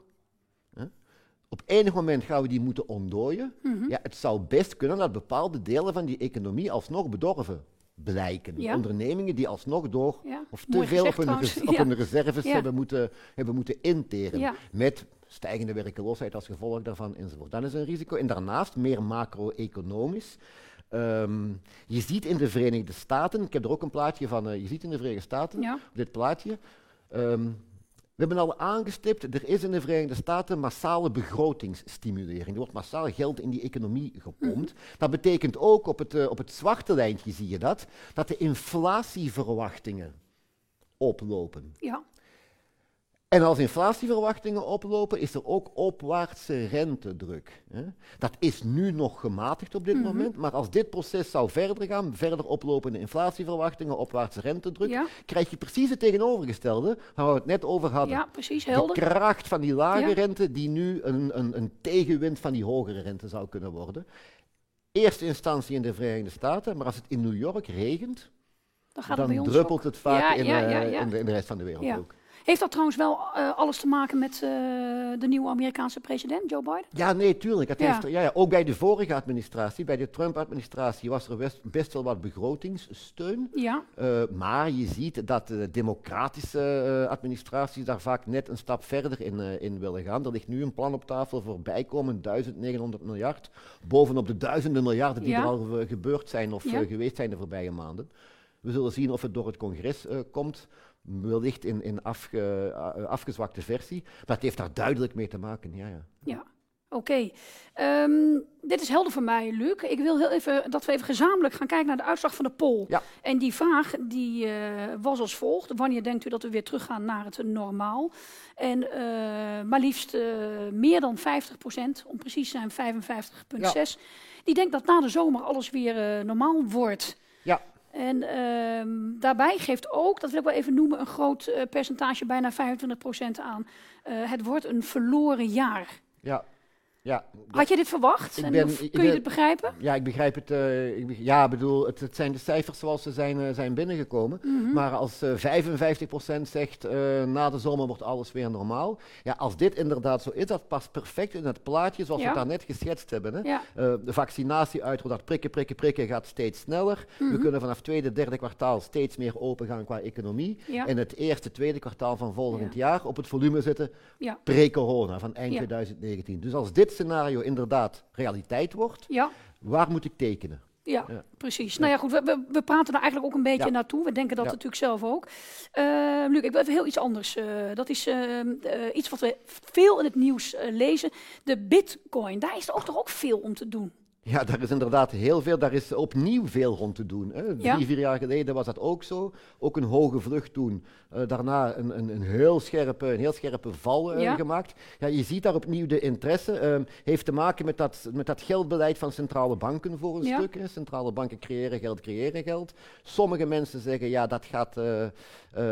Op enig moment gaan we die moeten ontdooien. Mhm. Ja, het zou best kunnen dat bepaalde delen van die economie alsnog bedorven blijken. Ja. Ondernemingen die alsnog door Ja, of te mooi veel op hun, trouwens. res- op Ja. hun reserves hebben, moeten, hebben moeten interen. Met stijgende werkeloosheid als gevolg daarvan enzovoort. Dat is een risico. En daarnaast meer macro-economisch. Ehm, je ziet in de Verenigde Staten, ik heb er ook een plaatje van, eh, je ziet in de Verenigde Staten, op dit plaatje. ehm, we hebben al aangestipt, er is in de Verenigde Staten massale begrotingsstimulering. Er wordt massaal geld in die economie gepompt. Dat betekent ook, op het, eh, op het zwarte lijntje zie je dat, dat de inflatieverwachtingen oplopen. Ja. En als inflatieverwachtingen oplopen, is er ook opwaartse rentedruk. Hè. Dat is nu nog gematigd op dit Mhm. moment, maar als dit proces zou verder gaan, verder oplopende inflatieverwachtingen, opwaartse rentedruk, Ja. krijg je precies het tegenovergestelde waar we het net over hadden. ja, precies, De helder. kracht van die lage Ja. rente, die nu een, een, een tegenwind van die hogere rente zou kunnen worden. Eerste instantie in de Verenigde Staten, maar als het in New York regent, Dan het druppelt ook. het vaak in, eh. In, de, in de rest van de wereld ook. Heeft dat trouwens wel eh, alles te maken met eh, de nieuwe Amerikaanse president, Joe Biden? Ja, nee, tuurlijk. Ja. heeft ja, ja, ook bij de vorige administratie, bij de Trump-administratie, was er best, best wel wat begrotingssteun. Ja, Eh, maar je ziet dat de democratische administraties daar vaak net een stap verder in, in willen gaan. Er ligt nu een plan op tafel voor bijkomend 1900 miljard, bovenop de duizenden miljarden die Ja. er al gebeurd zijn of geweest zijn de voorbije maanden. We zullen zien of het door het congres komt, wellicht in, in afge- eh, afgezwakte versie. Maar het heeft daar duidelijk mee te maken, ja. ja. ja. Oké. Ehm, dit is helder voor mij, Luc. Ik wil heel even dat we even gezamenlijk gaan kijken naar de uitslag van de poll. Ja. En die vraag die, eh, was als volgt. Wanneer denkt u dat we weer teruggaan naar het normaal? En eh, maar liefst meer dan 50% om precies te zijn 55,6. Die denkt dat na de zomer alles weer normaal wordt. En ehm, daarbij geeft ook, dat wil ik wel even noemen, een groot eh, percentage, bijna 25% aan. eh, het wordt een verloren jaar. ja. Ja. Had je dit verwacht? Ik En ben- of ik kun je dit begrijpen? Ja, ik begrijp het. eh, ik ja, ik bedoel, het, het zijn de cijfers zoals ze zijn, eh, zijn binnengekomen. Mhm. Maar als eh 55% zegt na de zomer wordt alles weer normaal. Ja, als dit inderdaad zo is, dat past perfect in het plaatje zoals Ja. we het daarnet geschetst hebben. Hè. Ja, de vaccinatie uit, dat prikken, prikken, prikken gaat steeds sneller. We Mhm. kunnen vanaf tweede, derde kwartaal steeds meer open gaan qua economie. ja, En het eerste, tweede kwartaal van volgend Ja. jaar op het volume zitten pre-corona van eind Ja. 2019. Dus als dit scenario inderdaad realiteit wordt, ja. waar moet ik tekenen? Ja, Ja. precies. Nou ja, goed, we, we, we praten er eigenlijk ook een beetje Ja. naartoe. We denken dat natuurlijk zelf ook. Eh Luc, ik wil even heel iets anders. eh, dat is eh, iets wat we veel in het nieuws lezen. De bitcoin. Daar is er ook toch ook veel om te doen. Ja, daar is inderdaad heel veel, daar is opnieuw veel rond te doen. Hè. Drie, Ja. vier jaar geleden was dat ook zo. Ook een hoge vlucht toen. Eh, daarna een, een, een, heel scherpe, een heel scherpe val eh, Ja. gemaakt. Ja, je ziet daar opnieuw de interesse. Ehm, heeft te maken met dat, met dat geldbeleid van centrale banken voor een Ja. stuk. Hè. Centrale banken creëren geld, creëren geld. Sommige mensen zeggen, ja, dat gaat, eh,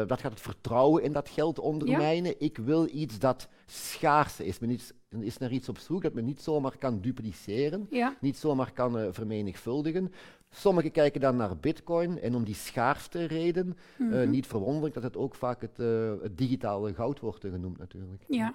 dat gaat het vertrouwen in dat geld ondermijnen. Ik wil iets dat schaarse is. Men is, is naar iets op zoek dat men niet zomaar kan dupliceren Ja, niet zomaar kan eh, vermenigvuldigen. Sommigen kijken dan naar bitcoin en om die schaarste reden, eh, Mhm. niet verwonderlijk dat het ook vaak het, eh, het digitale goud wordt genoemd natuurlijk. ja.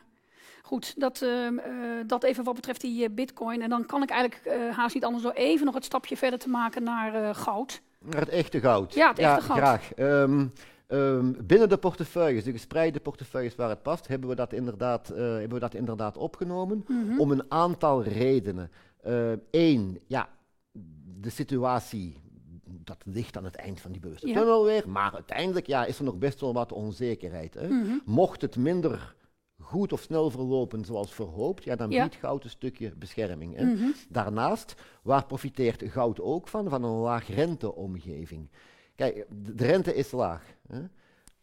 Goed, dat, ehm, eh, dat even wat betreft die bitcoin. En dan kan ik eigenlijk haast niet anders door even nog het stapje verder te maken naar goud. Naar het echte goud. Ja, het echte goud. graag. Ehm, ehm, binnen de portefeuilles, de gespreide portefeuilles waar het past, hebben we dat inderdaad, eh, hebben we dat inderdaad opgenomen. Mhm. Om een aantal redenen. Eén, ja, de situatie, dat ligt aan het eind van die bewuste Ja. tunnel weer. Maar uiteindelijk ja, is er nog best wel wat onzekerheid. Hè. Mhm. Mocht het minder goed of snel verlopen zoals verhoopt, ja, dan Ja. biedt goud een stukje bescherming. Hè. Mhm. Daarnaast, waar profiteert goud ook van? Van een laag renteomgeving. Kijk, de rente is laag. Hè.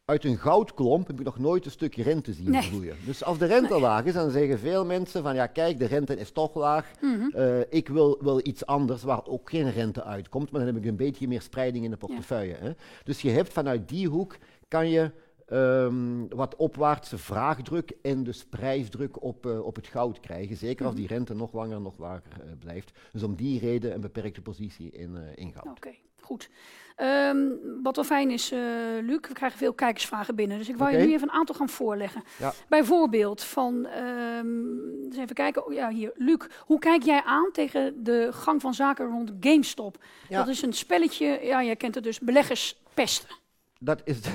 uit een goudklomp heb ik nog nooit een stukje rente zien Nee. groeien. Dus als de rente laag is, dan zeggen veel mensen van ja, kijk, de rente is toch laag. Mhm. Eh, ik wil, wil iets anders waar ook geen rente uitkomt, maar dan heb ik een beetje meer spreiding in de portefeuille. Hè. Dus je hebt vanuit die hoek, kan je ehm, wat opwaartse vraagdruk en dus prijsdruk op, eh, op het goud krijgen. Zeker als die rente nog langer, nog lager eh, blijft. Dus om die reden een beperkte positie in, eh, in goud. Oké, goed. Ehm, wat wel fijn is, eh, Luc, we krijgen veel kijkersvragen binnen. Dus ik Oké. je nu even een aantal gaan voorleggen. Ja. Bijvoorbeeld van, ehm, even kijken, oh, ja, hier, Luc, hoe kijk jij aan tegen de gang van zaken rond GameStop? Ja. Dat is een spelletje, ja, jij kent het dus, beleggers pesten. Dat is.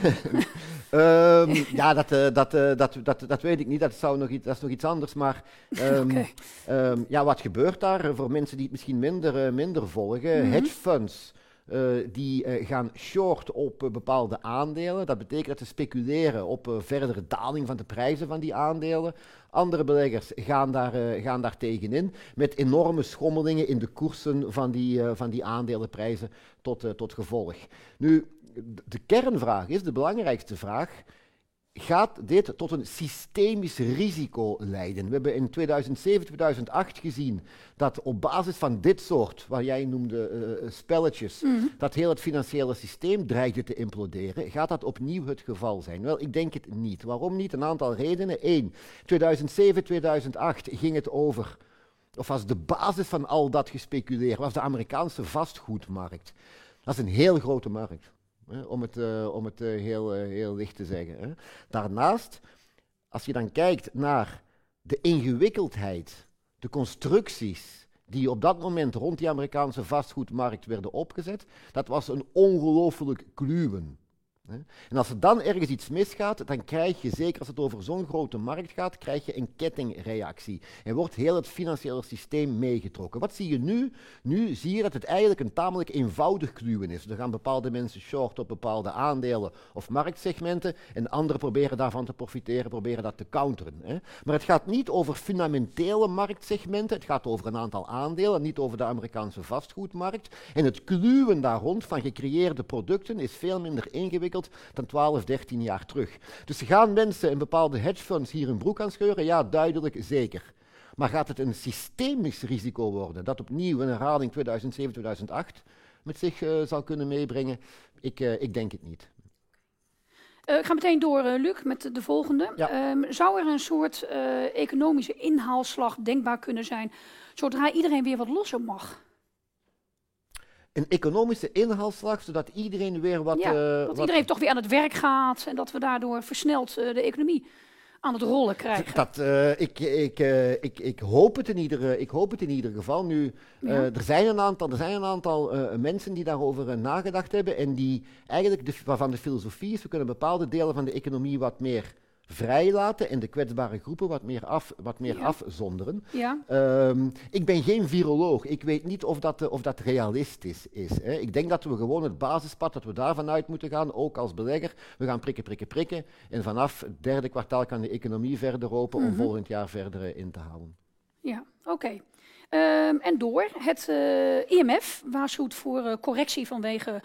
Ehm, ja, dat, eh, dat, eh, dat, dat, dat weet ik niet. Dat, zou nog iets, dat is nog iets anders. Maar ehm, ja, wat gebeurt daar? Voor mensen die het misschien minder, minder volgen. Mhm. Hedge funds. Eh, die eh, gaan short op eh, bepaalde aandelen. Dat betekent dat ze speculeren op verdere daling van de prijzen van die aandelen. Andere beleggers gaan daar, gaan daar tegenin met enorme schommelingen in de koersen van die, van die aandelenprijzen tot, tot gevolg. Nu, de kernvraag is, de belangrijkste vraag, gaat dit tot een systemisch risico leiden? We hebben in 2007, 2008 gezien dat op basis van dit soort, wat jij noemde, eh, eh, spelletjes, dat heel het financiële systeem dreigde te imploderen. Gaat dat opnieuw het geval zijn? Wel, ik denk het niet. Waarom niet? Een aantal redenen. Eén, 2007, 2008 ging het over of was de basis van al dat gespeculeer, was de Amerikaanse vastgoedmarkt. Dat is een heel grote markt, om het, eh, om het eh, heel, eh, heel licht te zeggen. Hè. Daarnaast, als je dan kijkt naar de ingewikkeldheid, de constructies die op dat moment rond die Amerikaanse vastgoedmarkt werden opgezet, dat was een ongelooflijk kluwen. En als er dan ergens iets misgaat, dan krijg je, zeker als het over zo'n grote markt gaat, krijg je een kettingreactie. En wordt heel het financiële systeem meegetrokken. Wat zie je nu? Nu zie je dat het eigenlijk een tamelijk eenvoudig kluwen is. Er gaan bepaalde mensen short op bepaalde aandelen of marktsegmenten en anderen proberen daarvan te profiteren, proberen dat te counteren. Hè. Maar het gaat niet over fundamentele marktsegmenten, het gaat over een aantal aandelen, niet over de Amerikaanse vastgoedmarkt. En het kluwen daar rond van gecreëerde producten is veel minder ingewikkeld dan 12, 13 jaar terug. Dus gaan mensen in bepaalde hedgefunds hier een broek aan scheuren? Ja, duidelijk zeker. Maar gaat het een systemisch risico worden dat opnieuw een herhaling 2007, 2008 met zich eh, zal kunnen meebrengen? Ik, eh, ik denk het niet. Eh, ik ga meteen door, Luc, met de, de volgende. Ja. Ehm, zou er een soort economische inhaalslag denkbaar kunnen zijn, zodra iedereen weer wat losser mag? Een economische inhaalslag, zodat iedereen weer wat... ja, eh, dat wat- iedereen toch weer aan het werk gaat en dat we daardoor versneld eh, de economie aan het rollen krijgen. Dat, eh, ik, ik, ik, ik, hoop het in ieder, ik hoop het in ieder geval. Nu, Ja. er zijn een aantal, er zijn een aantal mensen die daarover nagedacht hebben en die eigenlijk de, waarvan de filosofie is, we kunnen bepaalde delen van de economie wat meer vrijlaten en de kwetsbare groepen wat meer, af, wat meer Ja. afzonderen. Ja, Ehm, ik ben geen viroloog. Ik weet niet of dat, eh, of dat realistisch is. Hè. Ik denk dat we gewoon het basispad, dat we daarvan uit moeten gaan, ook als belegger. We gaan prikken, prikken, prikken. En vanaf het derde kwartaal kan de economie verder open om volgend jaar verder eh, in te halen. ja, oké. Ehm, en door. Het eh, IMF waarschuwt voor correctie vanwege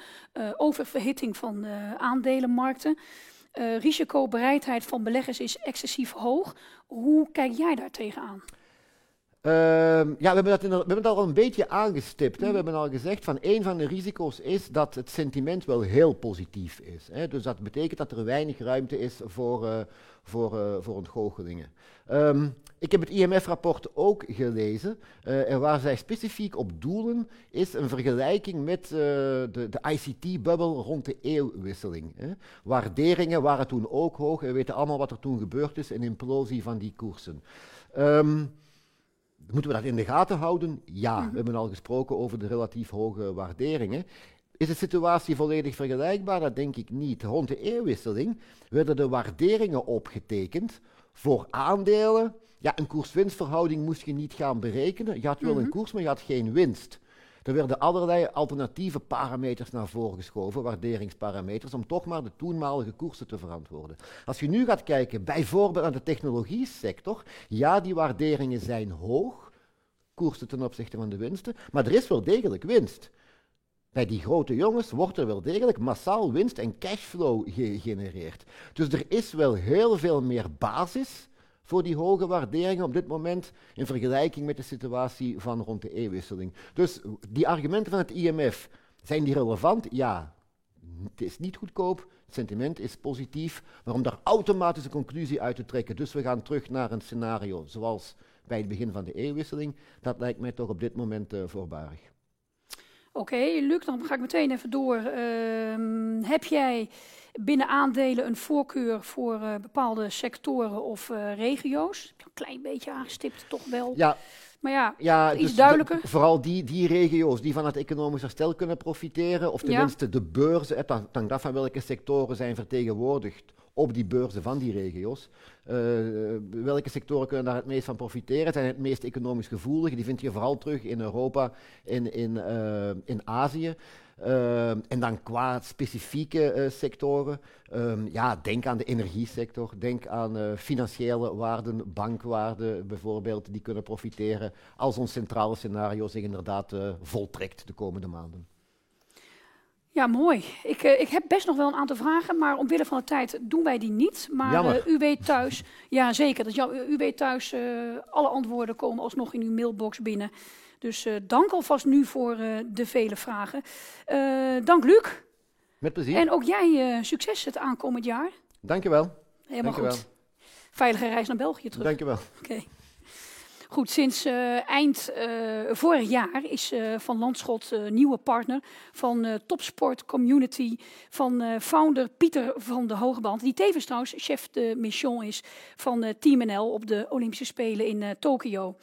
oververhitting van de aandelenmarkten. Eh, risicobereidheid van beleggers is excessief hoog. Hoe kijk jij daar tegenaan? Ehm, ja, we hebben, dat in, we hebben al een beetje aangestipt. Hè. We hebben al gezegd van een van de risico's is dat het sentiment wel heel positief is. Hè. Dus dat betekent dat er weinig ruimte is voor, eh, voor, eh, voor ontgoochelingen. Ehm, ik heb het IMF-rapport ook gelezen. eh, en waar zij specifiek op doelen is een vergelijking met de, de ICT-bubbel rond de eeuwwisseling. Hè. Waarderingen waren toen ook hoog. We weten allemaal wat er toen gebeurd is, een implosie van die koersen. Ehm, Moeten we dat in de gaten houden? Ja, we hebben al gesproken over de relatief hoge waarderingen. Is de situatie volledig vergelijkbaar? Dat denk ik niet. Rond de eeuwwisseling werden de waarderingen opgetekend voor aandelen. Ja, een koers-winstverhouding moest je niet gaan berekenen. Je had wel een koers, maar je had geen winst. Er werden allerlei alternatieve parameters naar voren geschoven, waarderingsparameters, om toch maar de toenmalige koersen te verantwoorden. Als je nu gaat kijken, bijvoorbeeld aan de technologie sector, ja, die waarderingen zijn hoog, koersen ten opzichte van de winsten, maar er is wel degelijk winst. bij die grote jongens wordt er wel degelijk massaal winst en cashflow gegenereerd. Dus er is wel heel veel meer basis voor die hoge waarderingen op dit moment in vergelijking met de situatie van rond de e-wisseling. Dus die argumenten van het IMF, zijn die relevant? Ja. Het is niet goedkoop, het sentiment is positief, maar om daar automatisch een conclusie uit te trekken, dus we gaan terug naar een scenario zoals bij het begin van de e-wisseling, dat lijkt mij toch op dit moment uh, voorbarig. Oké, Luc, dan ga ik meteen even door. Uh, heb jij binnen aandelen een voorkeur voor uh, bepaalde sectoren of uh, regio's? Een klein beetje aangestipt, toch wel. Ja. Maar ja, ja iets dus duidelijker. De, vooral die, die regio's die van het economisch herstel kunnen profiteren, of tenminste ja. de beurzen, het hangt af van welke sectoren zijn vertegenwoordigd op die beurzen van die regio's. Uh, welke sectoren kunnen daar het meest van profiteren? Zijn het meest economisch gevoelig? Die vind je vooral terug in Europa en in, in Azië. Uh, en dan qua specifieke sectoren, um, ja, denk aan de energiesector, denk aan financiële waarden, bankwaarden bijvoorbeeld, die kunnen profiteren als ons centrale scenario zich inderdaad voltrekt de komende maanden. Ja, mooi. Ik, uh, ik heb best nog wel een aantal vragen, maar omwille van de tijd doen wij die niet. Maar uh, u weet thuis, ja zeker, dat jou, u weet thuis, uh, alle antwoorden komen alsnog in uw mailbox binnen. Dus dank alvast nu voor de vele vragen. dank Luc. Met plezier. En ook jij succes het aankomend jaar. Dankjewel. Helemaal Dankjewel. goed. Veilige reis naar België terug. Dankjewel. Oké. Okay. Goed, sinds uh, eind uh, vorig jaar is uh, Van Landschot nieuwe partner van Topsport Community van founder Pieter van de Hogeband, die tevens trouwens chef de mission is van Team NL op de Olympische Spelen in Tokio.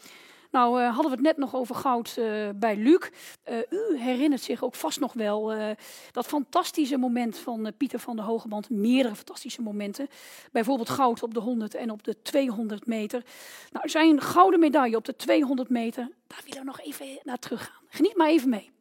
Nou, uh, hadden we het net nog over goud uh, bij Luc. Uh, u herinnert zich ook vast nog wel dat fantastische moment van Pieter van de Hogeband. Meerdere fantastische momenten. Bijvoorbeeld goud op de 100 en op de 200 meter. Nou, zijn gouden medaille op de 200 meter, daar willen we nog even naar terug gaan. Geniet maar even mee.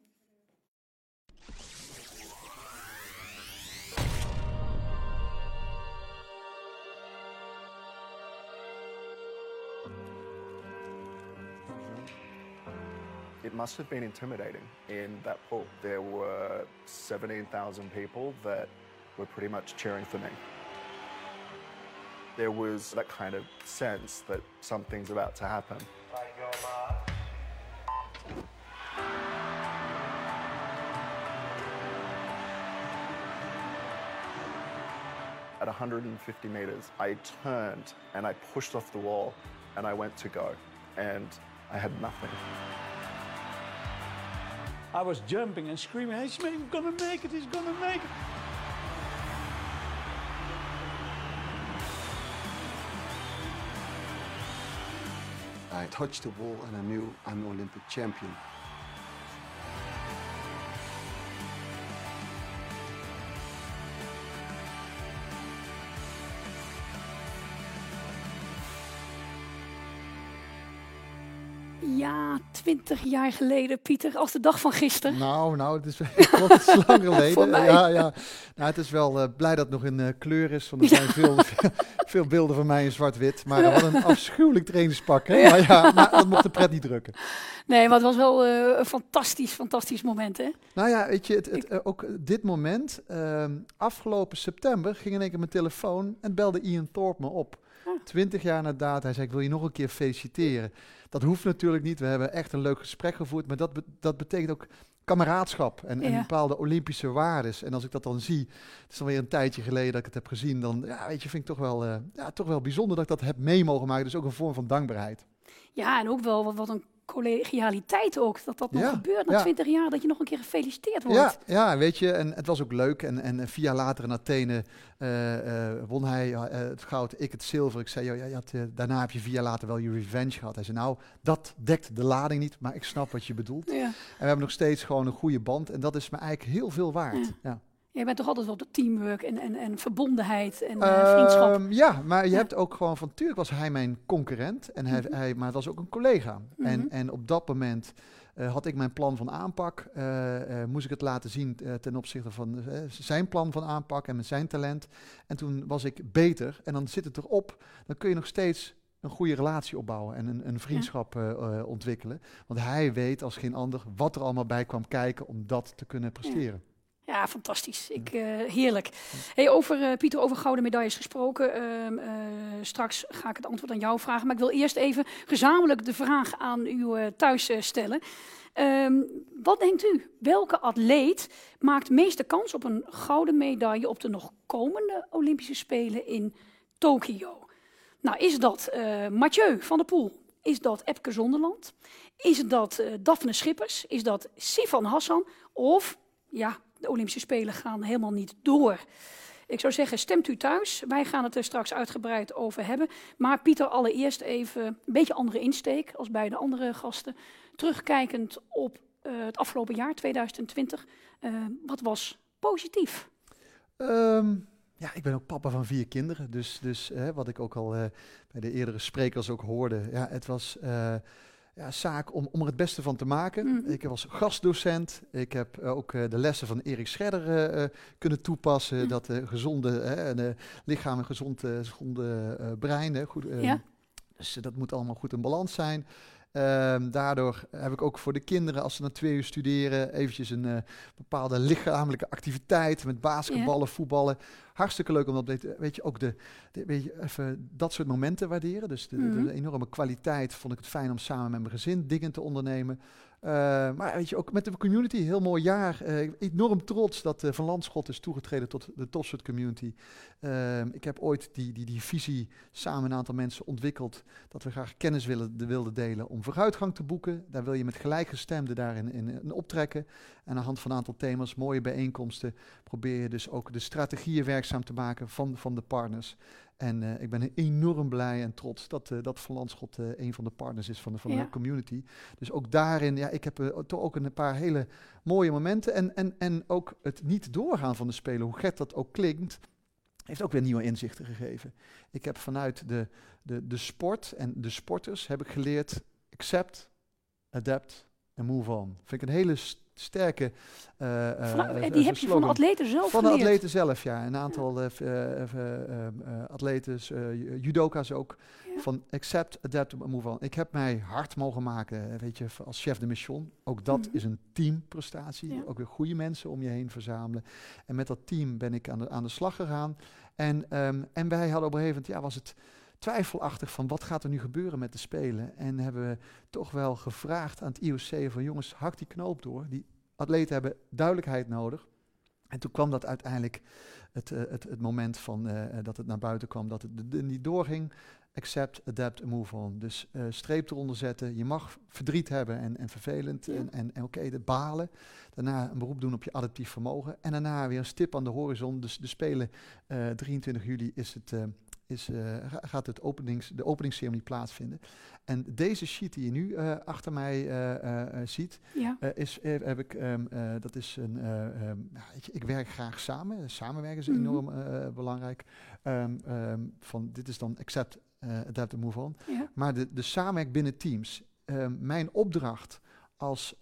It must have been intimidating in that pool. There were 17,000 people that were pretty much cheering for me. There was that kind of sense that something's about to happen. At 150 meters, I turned and I pushed off the wall and I went to go and I had nothing. I was jumping and screaming, he's gonna make it, he's gonna make it. I touched the wall and I knew I'm an Olympic champion. Twintig jaar geleden, Pieter, als de dag van gisteren. Nou, nou, het is wel iets lang geleden. ja, ja. Nou, het is wel uh, blij dat het nog in uh, kleur is, want er zijn veel, veel beelden van mij in zwart-wit. Maar wat een afschuwelijk trainingspak, hè? Ja. Maar ja, maar dat mocht de pret niet drukken. Nee, maar het was wel uh, een fantastisch, fantastisch moment, hè? Nou ja, weet je, het, het, ook dit moment, ehm, afgelopen september, ging in één keer mijn telefoon en belde Ian Thorpe me op. Ah. Twintig jaar na data, hij zei, ik wil je nog een keer feliciteren. Dat hoeft natuurlijk niet. We hebben echt een leuk gesprek gevoerd. Maar dat, dat betekent ook kameraadschap en, en, bepaalde Olympische waarden. En als ik dat dan zie, het is alweer een tijdje geleden dat ik het heb gezien, dan ja, weet je, vind ik toch wel, uh, ja, toch wel bijzonder dat ik dat heb mee mogen maken. Dus ook een vorm van dankbaarheid. Ja, en ook wel wat, wat een collegialiteit ook, dat dat nog gebeurt na twintig jaar, dat je nog een keer gefeliciteerd wordt. Ja, ja, weet je, en het was ook leuk. En, en vier jaar later in Athene uh, uh, won hij uh, het goud, ik het zilver. Ik zei, ja, je had, daarna heb je vier jaar later wel je revenge gehad. Hij zei, nou, dat dekt de lading niet, maar ik snap wat je bedoelt. Ja. En we hebben nog steeds gewoon een goede band en dat is me eigenlijk heel veel waard. Ja. Je bent toch altijd wel de teamwork en, en, en verbondenheid en uh, vriendschap. Um, ja, maar je hebt ook gewoon van, natuurlijk was hij mijn concurrent, en hij, mm -hmm. hij, maar het was ook een collega. Mm -hmm. en, en op dat moment uh, had ik mijn plan van aanpak, uh, moest ik het laten zien ten opzichte van zijn plan van aanpak en met zijn talent. En toen was ik beter en dan zit het erop, dan kun je nog steeds een goede relatie opbouwen en een, een vriendschap eh, eh, ontwikkelen. Want hij weet als geen ander wat er allemaal bij kwam kijken om dat te kunnen presteren. Ja, fantastisch. Ik, eh, heerlijk. Hey, over, eh, Pieter, over gouden medailles gesproken. Ehm, eh, straks ga ik het antwoord aan jou vragen. Maar ik wil eerst even gezamenlijk de vraag aan u thuis stellen. Ehm, wat denkt u? Welke atleet maakt meeste kans op een gouden medaille op de nog komende Olympische Spelen in Tokio? Nou, is dat Mathieu van der Poel? Is dat Epke Zonderland? Is dat Daphne Schippers? Is dat Sifan Hassan? Of, ja, de Olympische Spelen gaan helemaal niet door. Ik zou zeggen, stemt u thuis. Wij gaan het er straks uitgebreid over hebben. Maar Pieter, allereerst even een beetje andere insteek als bij de andere gasten. Terugkijkend op eh, het afgelopen jaar, 2020. eh, wat was positief? Ehm, ja, ik ben ook papa van vier kinderen. Dus, dus wat ik ook al eh, bij de eerdere sprekers ook hoorde. Ja, het was ja, zaak om, om er het beste van te maken. Mhm. Ik was gastdocent. Ik heb eh, ook eh, de lessen van Erik Scherder eh, kunnen toepassen. Mhm. Dat gezonde en, lichaam en gezond, gezonde brein. Goed, Ja. Dus dat moet allemaal goed in balans zijn. Ehm, daardoor heb ik ook voor de kinderen, als ze na twee uur studeren, eventjes een eh, bepaalde lichamelijke activiteit met basketballen, voetballen. Hartstikke leuk om dat, weet- weet je, ook de, de- weet je, even dat soort momenten waarderen. Dus de, de- de Mhm. enorme kwaliteit vond ik het fijn om samen met mijn gezin dingen te ondernemen. Eh, maar weet je, ook met de community, heel mooi jaar. Eh, enorm trots dat eh, Van Landschot is toegetreden tot de Topsport community. Ehm, ik heb ooit die, die, die visie samen een aantal mensen ontwikkeld. Dat we graag kennis willen, de, wilden delen om vooruitgang te boeken. Daar wil je met gelijkgestemden daarin in, in optrekken. En aan de hand van een aantal thema's, mooie bijeenkomsten, probeer je dus ook de strategieën werkzaam te maken van, van de partners. En eh, ik ben enorm blij en trots dat, eh, dat Van Landschot eh, een van de partners is van de, van Ja. de community. Dus ook daarin, ja, ik heb toch ook een paar hele mooie momenten. En, en, en ook het niet doorgaan van de Spelen, hoe gek dat ook klinkt, heeft ook weer nieuwe inzichten gegeven. Ik heb vanuit de, de, de sport en de sporters heb ik geleerd accept, adapt en move on. Vind ik een hele st- sterke en die heb je van de atleten zelf Van de geleerd. atleten zelf, ja. Een aantal ju- judoka's ook. Ja. Van accept, adapt move on. Ik heb mij hard mogen maken, weet je, als chef de mission. Ook dat Mhm. is een teamprestatie. Ja. Ook weer goede mensen om je heen verzamelen. En met dat team ben ik aan de, aan de slag gegaan. En, ehm, en wij hadden op een gegeven moment, ja, was het twijfelachtig van wat gaat er nu gebeuren met de Spelen. En hebben we toch wel gevraagd aan het IOC van jongens, hak die knoop door. Die atleten hebben duidelijkheid nodig. En toen kwam dat uiteindelijk het, eh, het, het moment van, eh, eh, dat het naar buiten kwam, dat het niet doorging. Accept, adapt en move on. Dus eh, streep eronder zetten. Je mag verdriet hebben en, en vervelend Ja. en, en, en oké, de balen. Daarna een beroep doen op je adaptief vermogen. En daarna weer een stip aan de horizon. Dus de Spelen eh 23 juli is het, is, eh, ga- gaat het openings, de openingsceremonie plaatsvinden. En deze sheet die je nu eh, achter mij eh, ziet, Ja. is, heb ik, ehm, eh, dat is een, eh, ehm, je, ik werk graag samen. Samenwerken is Mhm. enorm belangrijk. Ehm, van, dit is dan accept, adapt and move on. Ja. Maar de, de samenwerking binnen teams. Mijn opdracht als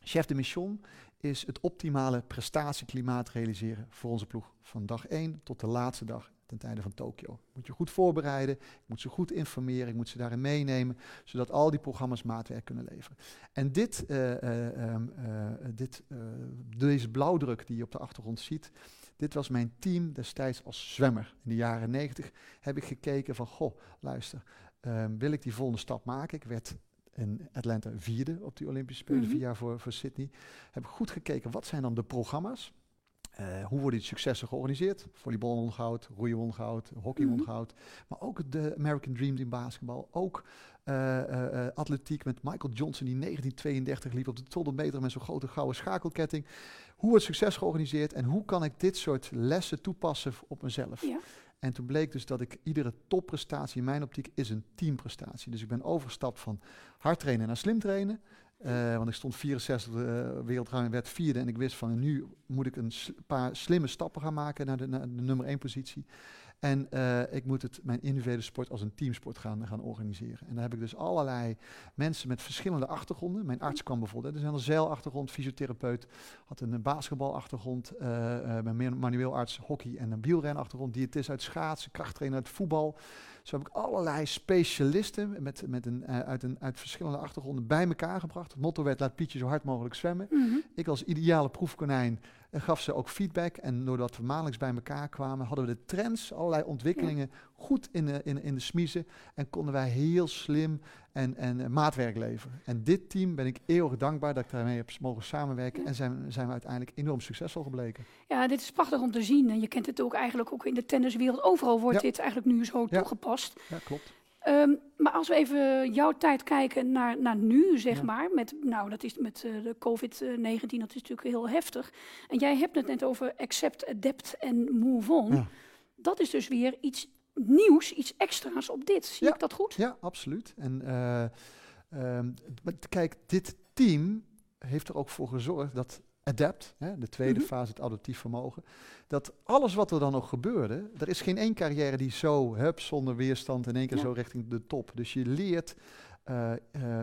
chef de mission is het optimale prestatieklimaat realiseren voor onze ploeg. Van dag 1 tot de laatste dag ten tijde van Tokio. Moet je goed voorbereiden, ik moet ze goed informeren, ik moet ze daarin meenemen, zodat al die programma's maatwerk kunnen leveren. En dit, eh, eh, ehm, eh, dit, deze blauwdruk die je op de achtergrond ziet, dit was mijn team destijds als zwemmer. In de jaren 90 heb ik gekeken van, goh, luister, ehm, wil ik die volgende stap maken? Ik werd in Atlanta vierde op die Olympische Spelen, Mhm. vier jaar voor, voor Sydney. Heb ik goed gekeken, wat zijn dan de programma's? Eh, hoe worden die successen georganiseerd? Volleybal won goud, roeien won goud, hockey won Mhm. goud. Maar ook de American Dream in basketbal. Ook eh, eh, atletiek met Michael Johnson die 1932 liep op de 200 meter met zo'n grote gouden schakelketting. Hoe wordt succes georganiseerd en hoe kan ik dit soort lessen toepassen op mezelf? Ja. En toen bleek dus dat ik iedere topprestatie in mijn optiek is een teamprestatie. Dus ik ben overgestapt van hard trainen naar slim trainen. Eh, want ik stond 64 uh, wereldruim, werd vierde en ik wist van nu moet ik een paar slimme stappen gaan maken naar de, nummer één positie. En eh, ik moet het, mijn individuele sport als een teamsport gaan, gaan organiseren. En daar heb ik dus allerlei mensen met verschillende achtergronden. Mijn arts kwam bijvoorbeeld, is een zeilachtergrond, fysiotherapeut, had een basketbalachtergrond, eh, mijn manueel arts hockey en een wielrenachtergrond, diëtist uit schaatsen, krachttrainer uit voetbal. Zo heb ik allerlei specialisten met, met een, eh, uit, een, uit verschillende achtergronden bij elkaar gebracht. Het motto werd laat Pietje zo hard mogelijk zwemmen. Mhm. Ik als ideale proefkonijn eh, gaf ze ook feedback. En doordat we maandelijks bij elkaar kwamen, hadden we de trends, allerlei ontwikkelingen goed in de, in, in de smiezen. En konden wij heel slim en, en eh, maatwerk leveren. En dit team ben ik eeuwig dankbaar dat ik daarmee heb mogen samenwerken. En zijn, zijn we uiteindelijk enorm succesvol gebleken. Ja, dit is prachtig om te zien. En je kent het ook eigenlijk ook in de tenniswereld. Overal wordt Ja. dit eigenlijk nu zo Ja. toegepast. Ja, klopt. Ehm, maar als we even jouw tijd kijken naar, naar nu, zeg Ja. maar. Met, nou, dat is met eh, de COVID-19, dat is natuurlijk heel heftig. En jij hebt het net over accept, adapt en move on. Ja. Dat is dus weer iets nieuws, iets extra's op dit. Zie Ja. ik dat goed? Ja, absoluut. En eh, ehm, kijk, dit team heeft er ook voor gezorgd dat adapt, hè, de tweede Mhm. fase, het adaptief vermogen, dat alles wat er dan ook gebeurde, er is geen één carrière die zo, hup, zonder weerstand in één keer Ja. zo richting de top. Dus je leert eh, eh,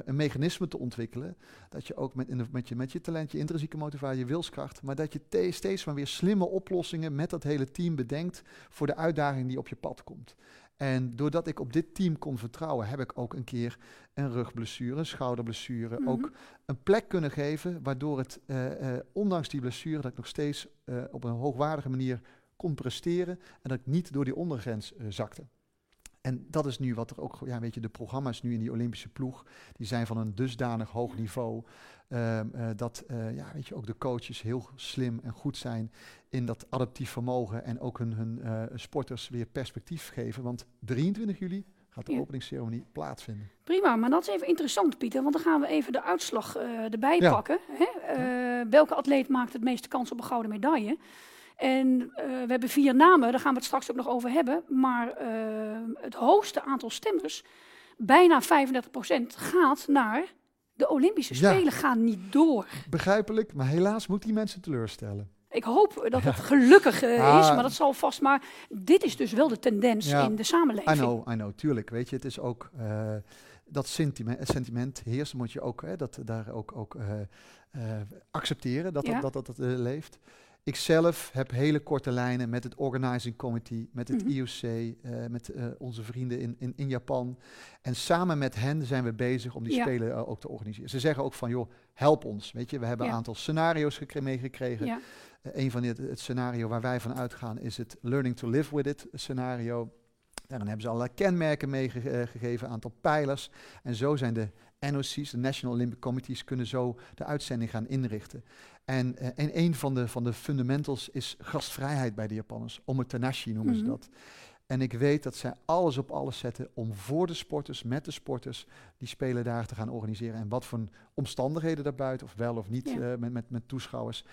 een mechanisme te ontwikkelen, dat je ook met, in de- met, je, met je talent, je intrinsieke motivatie, je wilskracht, maar dat je te- steeds maar weer slimme oplossingen met dat hele team bedenkt voor de uitdaging die op je pad komt. En doordat ik op dit team kon vertrouwen, heb ik ook een keer een rugblessure, een schouderblessure, Mhm. ook een plek kunnen geven, waardoor het, eh, eh, ondanks die blessure, dat ik nog steeds eh, op een hoogwaardige manier kon presteren en dat ik niet door die ondergrens zakte. En dat is nu wat er ook, ja, weet je, de programma's nu in die Olympische ploeg, die zijn van een dusdanig hoog niveau, ehm, eh, dat, eh, ja, weet je, ook de coaches heel slim en goed zijn in dat adaptief vermogen en ook hun, hun eh, sporters weer perspectief geven. Want 23 juli gaat de Ja. openingsceremonie plaatsvinden. Prima, maar dat is even interessant, Pieter. Want dan gaan we even de uitslag erbij Ja. pakken. Hè? Welke atleet maakt het meeste kans op een gouden medaille? En eh, we hebben vier namen, daar gaan we het straks ook nog over hebben. Maar eh, het hoogste aantal stemmers, bijna 35%, gaat naar de Olympische Ja. Spelen. Gaan niet door. Begrijpelijk, maar helaas moet die mensen teleurstellen. Ik hoop dat het gelukkig eh, is, Ah. maar dat zal vast maar. Dit is dus wel de tendens Ja. in de samenleving. I know, I know, tuurlijk. Weet je, het is ook dat sentiment, sentiment heerst, moet je ook, hè, dat, daar ook, ook accepteren dat Ja. dat, dat, dat, leeft. Ik zelf heb hele korte lijnen met het organizing committee, met het Mhm. IOC, eh, met eh, onze vrienden in, in, in Japan. En samen met hen zijn we bezig om die Ja. spelen eh, ook te organiseren. Ze zeggen ook van, joh, help ons. Weet je, we hebben Ja. een aantal scenario's gekre- meegekregen. Ja. Een van het, het scenario waar wij van uitgaan is het learning to live with it scenario. Daarin hebben ze allerlei kenmerken meegegeven, een aantal pijlers. En zo zijn de NOC's, de National Olympic Committees, kunnen zo de uitzending gaan inrichten. En, eh, en een van de, van de fundamentals is gastvrijheid bij de Japanners. Omotenashi noemen ze Mhm. dat. En ik weet dat zij alles op alles zetten om voor de sporters, met de sporters, die spelen daar te gaan organiseren. En wat voor omstandigheden daarbuiten, of wel of niet, Ja. eh, met, met, met toeschouwers,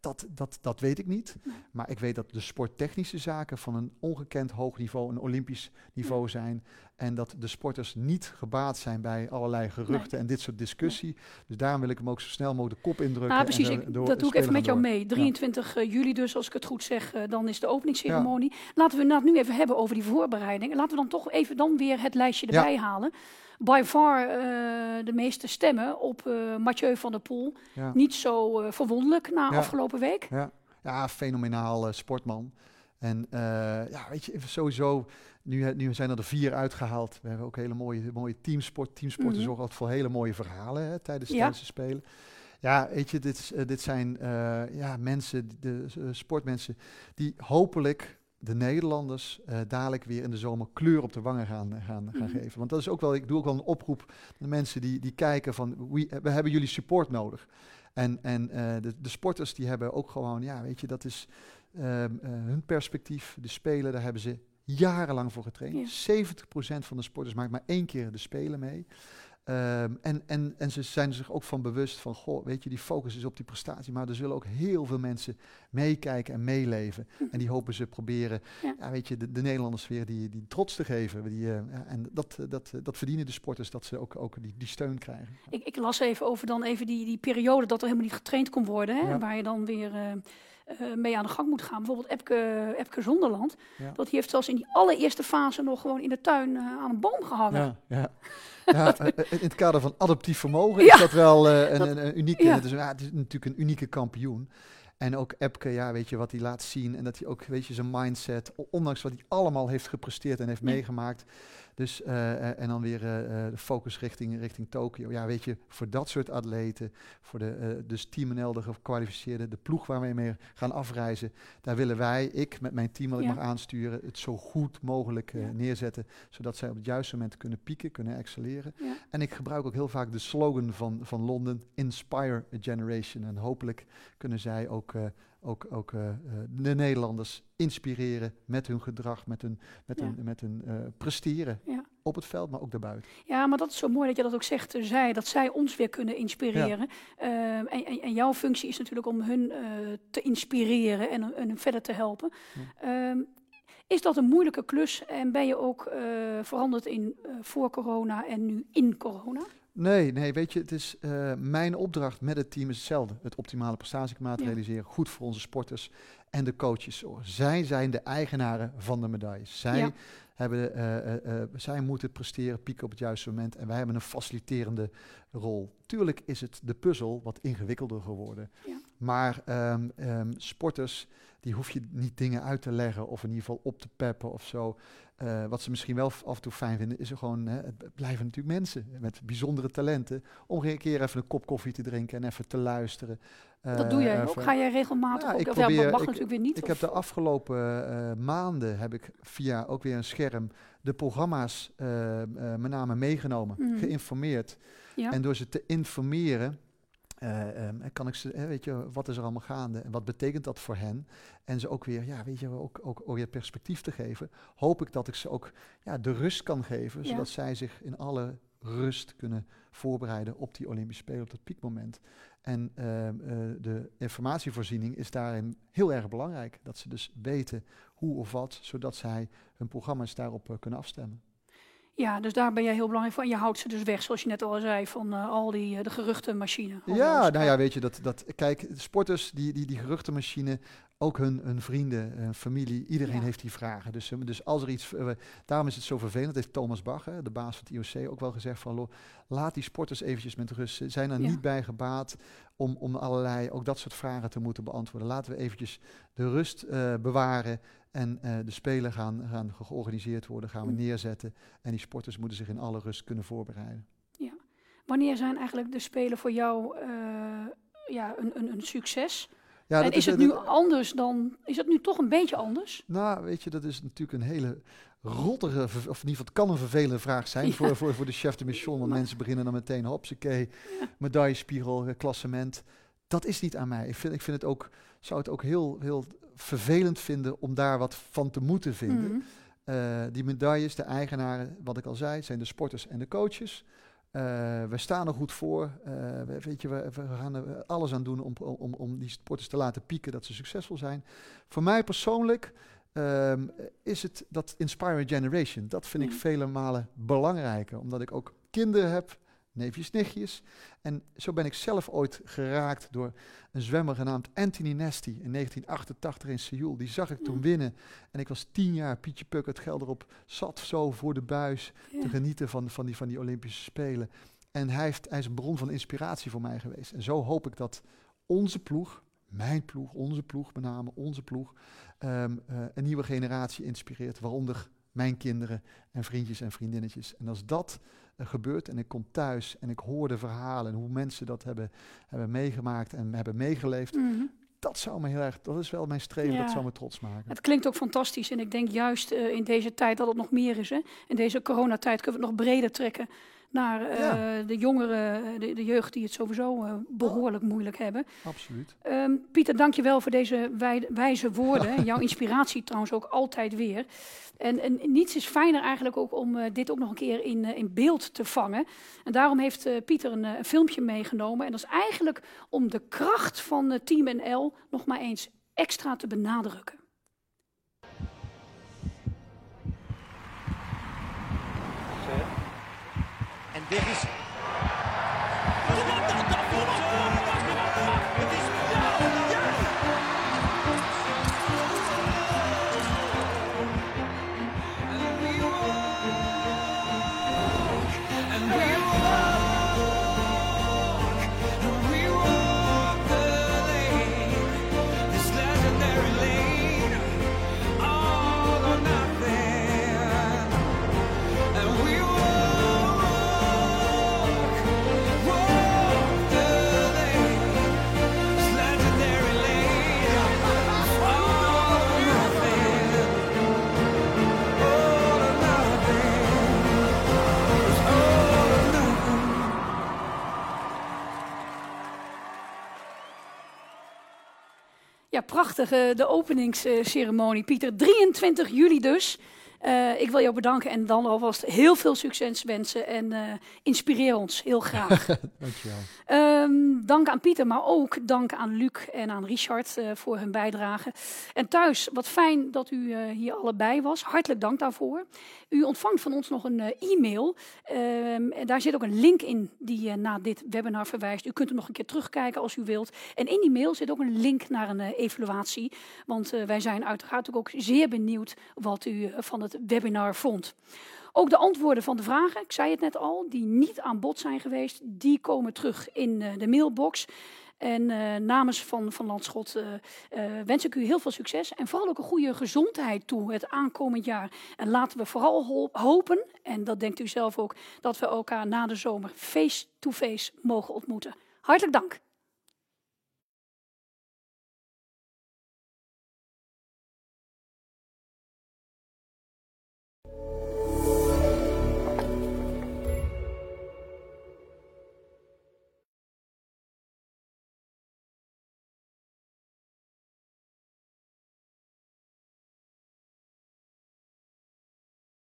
dat, dat, dat, weet ik niet. Nee. Maar ik weet dat de sporttechnische zaken van een ongekend hoog niveau, een Olympisch niveau zijn. En dat de sporters niet gebaat zijn bij allerlei geruchten en dit soort discussie. Dus daarom wil ik hem ook zo snel mogelijk de kop indrukken. Nou, en precies. Ik, door- dat doe ik even met jou door. mee. 23 eh, juli dus, als ik het goed zeg, eh, dan is de openingsceremonie. Laten we het nu even hebben over die voorbereiding. Laten we dan toch even dan weer het lijstje Ja. erbij halen. By far eh, de meeste stemmen op eh Mathieu van der Poel. Niet zo eh, verwonderlijk na afgelopen week. Ja, ja fenomenaal sportman. En eh, ja, weet je, even sowieso, nu, nu zijn er de vier uitgehaald. We hebben ook hele mooie, mooie teamsport. Teamsporten Mhm. zorgen altijd voor hele mooie verhalen hè, tijdens, Ja. tijdens de Spelen. Ja, weet je, dit, is, eh, dit zijn eh, ja, mensen, de sportmensen, die hopelijk de Nederlanders dadelijk weer in de zomer kleur op de wangen gaan, gaan, gaan Mhm. geven. Want dat is ook wel, ik doe ook wel een oproep aan de mensen die, die kijken van, we, we hebben jullie support nodig. En, en de, de sporters die hebben ook gewoon, ja, weet je, dat is hun perspectief. De Spelen, daar hebben ze jarenlang voor getraind. 70% van de sporters maakt maar één keer de Spelen mee. Ehm, en, en, en ze zijn zich ook van bewust van, goh, weet je, die focus is op die prestatie, maar er zullen ook heel veel mensen meekijken en meeleven. En die hopen ze proberen, Ja. ja. weet je, de, de Nederlanders weer die, die trots te geven. Die, eh, en dat, eh, dat, eh, dat verdienen de sporters, dat ze ook, ook die, die steun krijgen. Ik, ik las even over dan even die, die periode dat er helemaal niet getraind kon worden. Hè, Ja. Waar je dan weer eh, eh, mee aan de gang moet gaan. Bijvoorbeeld Epke, Epke Zonderland. Ja. Dat die heeft zelfs in die allereerste fase nog gewoon in de tuin eh, aan een boom gehangen. Ja, ja. ja in het kader van adaptief vermogen is dat wel eh, een, dat- een, een unieke. ja. Het, is, ja, het is natuurlijk een unieke kampioen. En ook Epke, ja, weet je, wat hij laat zien. En dat hij ook, weet je, zijn mindset, ondanks wat hij allemaal heeft gepresteerd en heeft meegemaakt. Dus, eh, eh, en dan weer eh, de focus richting, richting Tokio. Ja, weet je, voor dat soort atleten, voor de dus Team NL, de gekwalificeerden, de ploeg waar we mee gaan afreizen. Daar willen wij, ik met mijn team wat ik Ja. mag aansturen, het zo goed mogelijk Ja. neerzetten. Zodat zij op het juiste moment kunnen pieken, kunnen excelleren. Ja. En ik gebruik ook heel vaak de slogan van, van Londen, Inspire a Generation. En hopelijk kunnen zij ook, ook, ook eh, eh, de Nederlanders inspireren met hun gedrag, met hun, met Ja. hun, met hun eh, presteren. Ja. Op het veld, maar ook daarbuiten. Ja, maar dat is zo mooi dat je dat ook zegt, zij, dat zij ons weer kunnen inspireren. Ehm, en, en, en jouw functie is natuurlijk om hun te inspireren en, en hun verder te helpen. Ehm, is dat een moeilijke klus en ben je ook veranderd in voor corona en nu in corona? Nee, nee, weet je, het is eh, mijn opdracht met het team is hetzelfde. Het optimale prestatieklimaat Ja. realiseren, goed voor onze sporters en de coaches. Zij zijn de eigenaren van de medailles. Zij, Ja. hebben, eh, eh, zij moeten presteren, pieken op het juiste moment en wij hebben een faciliterende rol. Tuurlijk is het de puzzel wat ingewikkelder geworden. Ja. Maar ehm, ehm, sporters, die hoef je niet dingen uit te leggen of in ieder geval op te peppen of zo. Eh, wat ze misschien wel af en toe fijn vinden, is er gewoon, hè, het blijven natuurlijk mensen met bijzondere talenten. Om een keer even een kop koffie te drinken en even te luisteren. dat doe jij Eh, ook. even- Ga jij regelmatig Ja, ook? ik Of ja, dat probeer- mag ik- natuurlijk weer niet. ik of- heb de afgelopen eh, maanden heb ik via ook weer een scherm de programma's met name meegenomen, Mhm. geïnformeerd. ja. En door ze te informeren, ehm, kan ik ze, weet je, wat is er allemaal gaande en wat betekent dat voor hen? En ze ook weer, ja, weet je, ook, ook, ook weer perspectief te geven. Hoop ik dat ik ze ook ja, de rust kan geven, Ja. zodat zij zich in alle rust kunnen voorbereiden op die Olympische Spelen, op dat piekmoment. En ehm, eh, de informatievoorziening is daarin heel erg belangrijk. Dat ze dus weten hoe of wat, zodat zij hun programma's daarop eh, kunnen afstemmen. Ja, dus daar ben jij heel belangrijk voor. En je houdt ze dus weg, zoals je net al zei, van eh, al die eh, de geruchtenmachine. Ja, nou ja, weet je, dat, dat, kijk, de sporters, die, die, die geruchtenmachine, ook hun, hun vrienden, hun familie, iedereen Ja. heeft die vragen. Dus, eh, dus als er iets, daarom is het zo vervelend, dat heeft Thomas Bach, hè, de baas van het IOC, ook wel gezegd van, lo- laat die sporters eventjes met rust. Ze zijn er Ja. niet bij gebaat om, om allerlei, ook dat soort vragen te moeten beantwoorden. Laten we eventjes de rust bewaren en eh, de spelen gaan, gaan georganiseerd worden, gaan we Mm. neerzetten. En die sporters moeten zich in alle rust kunnen voorbereiden. Wanneer zijn eigenlijk de Spelen voor jou eh, ja, een, een, een succes? Ja, en is het nu anders dan... Is het nu toch een beetje anders? Nou, weet je, dat is natuurlijk een hele rottige, of in ieder geval het kan een vervelende vraag zijn Ja. voor, voor, voor de chef de mission. Want Maar- mensen beginnen dan meteen, hopsakee, medaillespiegel, eh, klassement. Dat is niet aan mij. Ik vind, ik vind het ook, zou het ook heel, heel vervelend vinden om daar wat van te moeten vinden. Mhm. Eh, die medailles, de eigenaren, wat ik al zei, zijn de sporters en de coaches. Eh, we staan er goed voor. Eh, we, weet je, we, we gaan er alles aan doen om, om, om die sporters te laten pieken, dat ze succesvol zijn. Voor mij persoonlijk ehm, is het dat Inspire Generation. Dat vind ik Ja. vele malen belangrijker, omdat ik ook kinderen heb, neefjes, nichtjes. En zo ben ik zelf ooit geraakt door een zwemmer genaamd Anthony Nesty in 1988 in Seoul. Die zag ik toen Ja. winnen. En ik was tien jaar, Pietje Puk, het geld erop, zat zo voor de buis Ja. te genieten van, van, die, van die Olympische Spelen. En hij, heeft, hij is een bron van inspiratie voor mij geweest. En zo hoop ik dat onze ploeg, mijn ploeg, onze ploeg, met name onze ploeg, ehm, eh, een nieuwe generatie inspireert. Waaronder mijn kinderen en vriendjes en vriendinnetjes. En als dat gebeurt en ik kom thuis en ik hoor de verhalen en hoe mensen dat hebben, hebben meegemaakt en hebben meegeleefd, Mhm. dat zou me heel erg, dat is wel mijn streven, Ja. dat zou me trots maken. Het klinkt ook fantastisch. En ik denk juist eh, in deze tijd dat het nog meer is. Hè? In deze coronatijd kunnen we het nog breder trekken naar eh, Ja. de jongeren, eh, de, de jeugd die het sowieso eh, behoorlijk moeilijk hebben. Absoluut. Ehm, Pieter, dank je wel voor deze wij- wijze woorden. En jouw inspiratie trouwens ook altijd weer. En, en niets is fijner eigenlijk ook om dit ook nog een keer in, in beeld te vangen. En daarom heeft Pieter een, een filmpje meegenomen. En dat is eigenlijk om de kracht van Team NL nog maar eens extra te benadrukken. En Ja, prachtig. eh, de openingsceremonie, Pieter. 23 juli dus. Eh, ik wil jou bedanken en dan alvast heel veel succes wensen. En eh, inspireer ons heel graag. Dankjewel. Ehm, dank aan Pieter, maar ook dank aan Luc en aan Richard eh, voor hun bijdrage. En thuis, wat fijn dat u hier allebei was. Hartelijk dank daarvoor. U ontvangt van ons nog een e-mail. Ehm, en daar zit ook een link in die naar dit webinar verwijst. U kunt hem nog een keer terugkijken als u wilt. En in die mail zit ook een link naar een evaluatie. Want wij zijn uiteraard ook zeer benieuwd wat u van het webinar vond. Ook de antwoorden van de vragen, ik zei het net al, die niet aan bod zijn geweest, die komen terug in eh, de mailbox. En eh, namens van, van Landschot eh, wens ik u heel veel succes en vooral ook een goede gezondheid toe het aankomend jaar. En laten we vooral ho- hopen, en dat denkt u zelf ook, dat we elkaar na de zomer face-to-face mogen ontmoeten. Hartelijk dank. you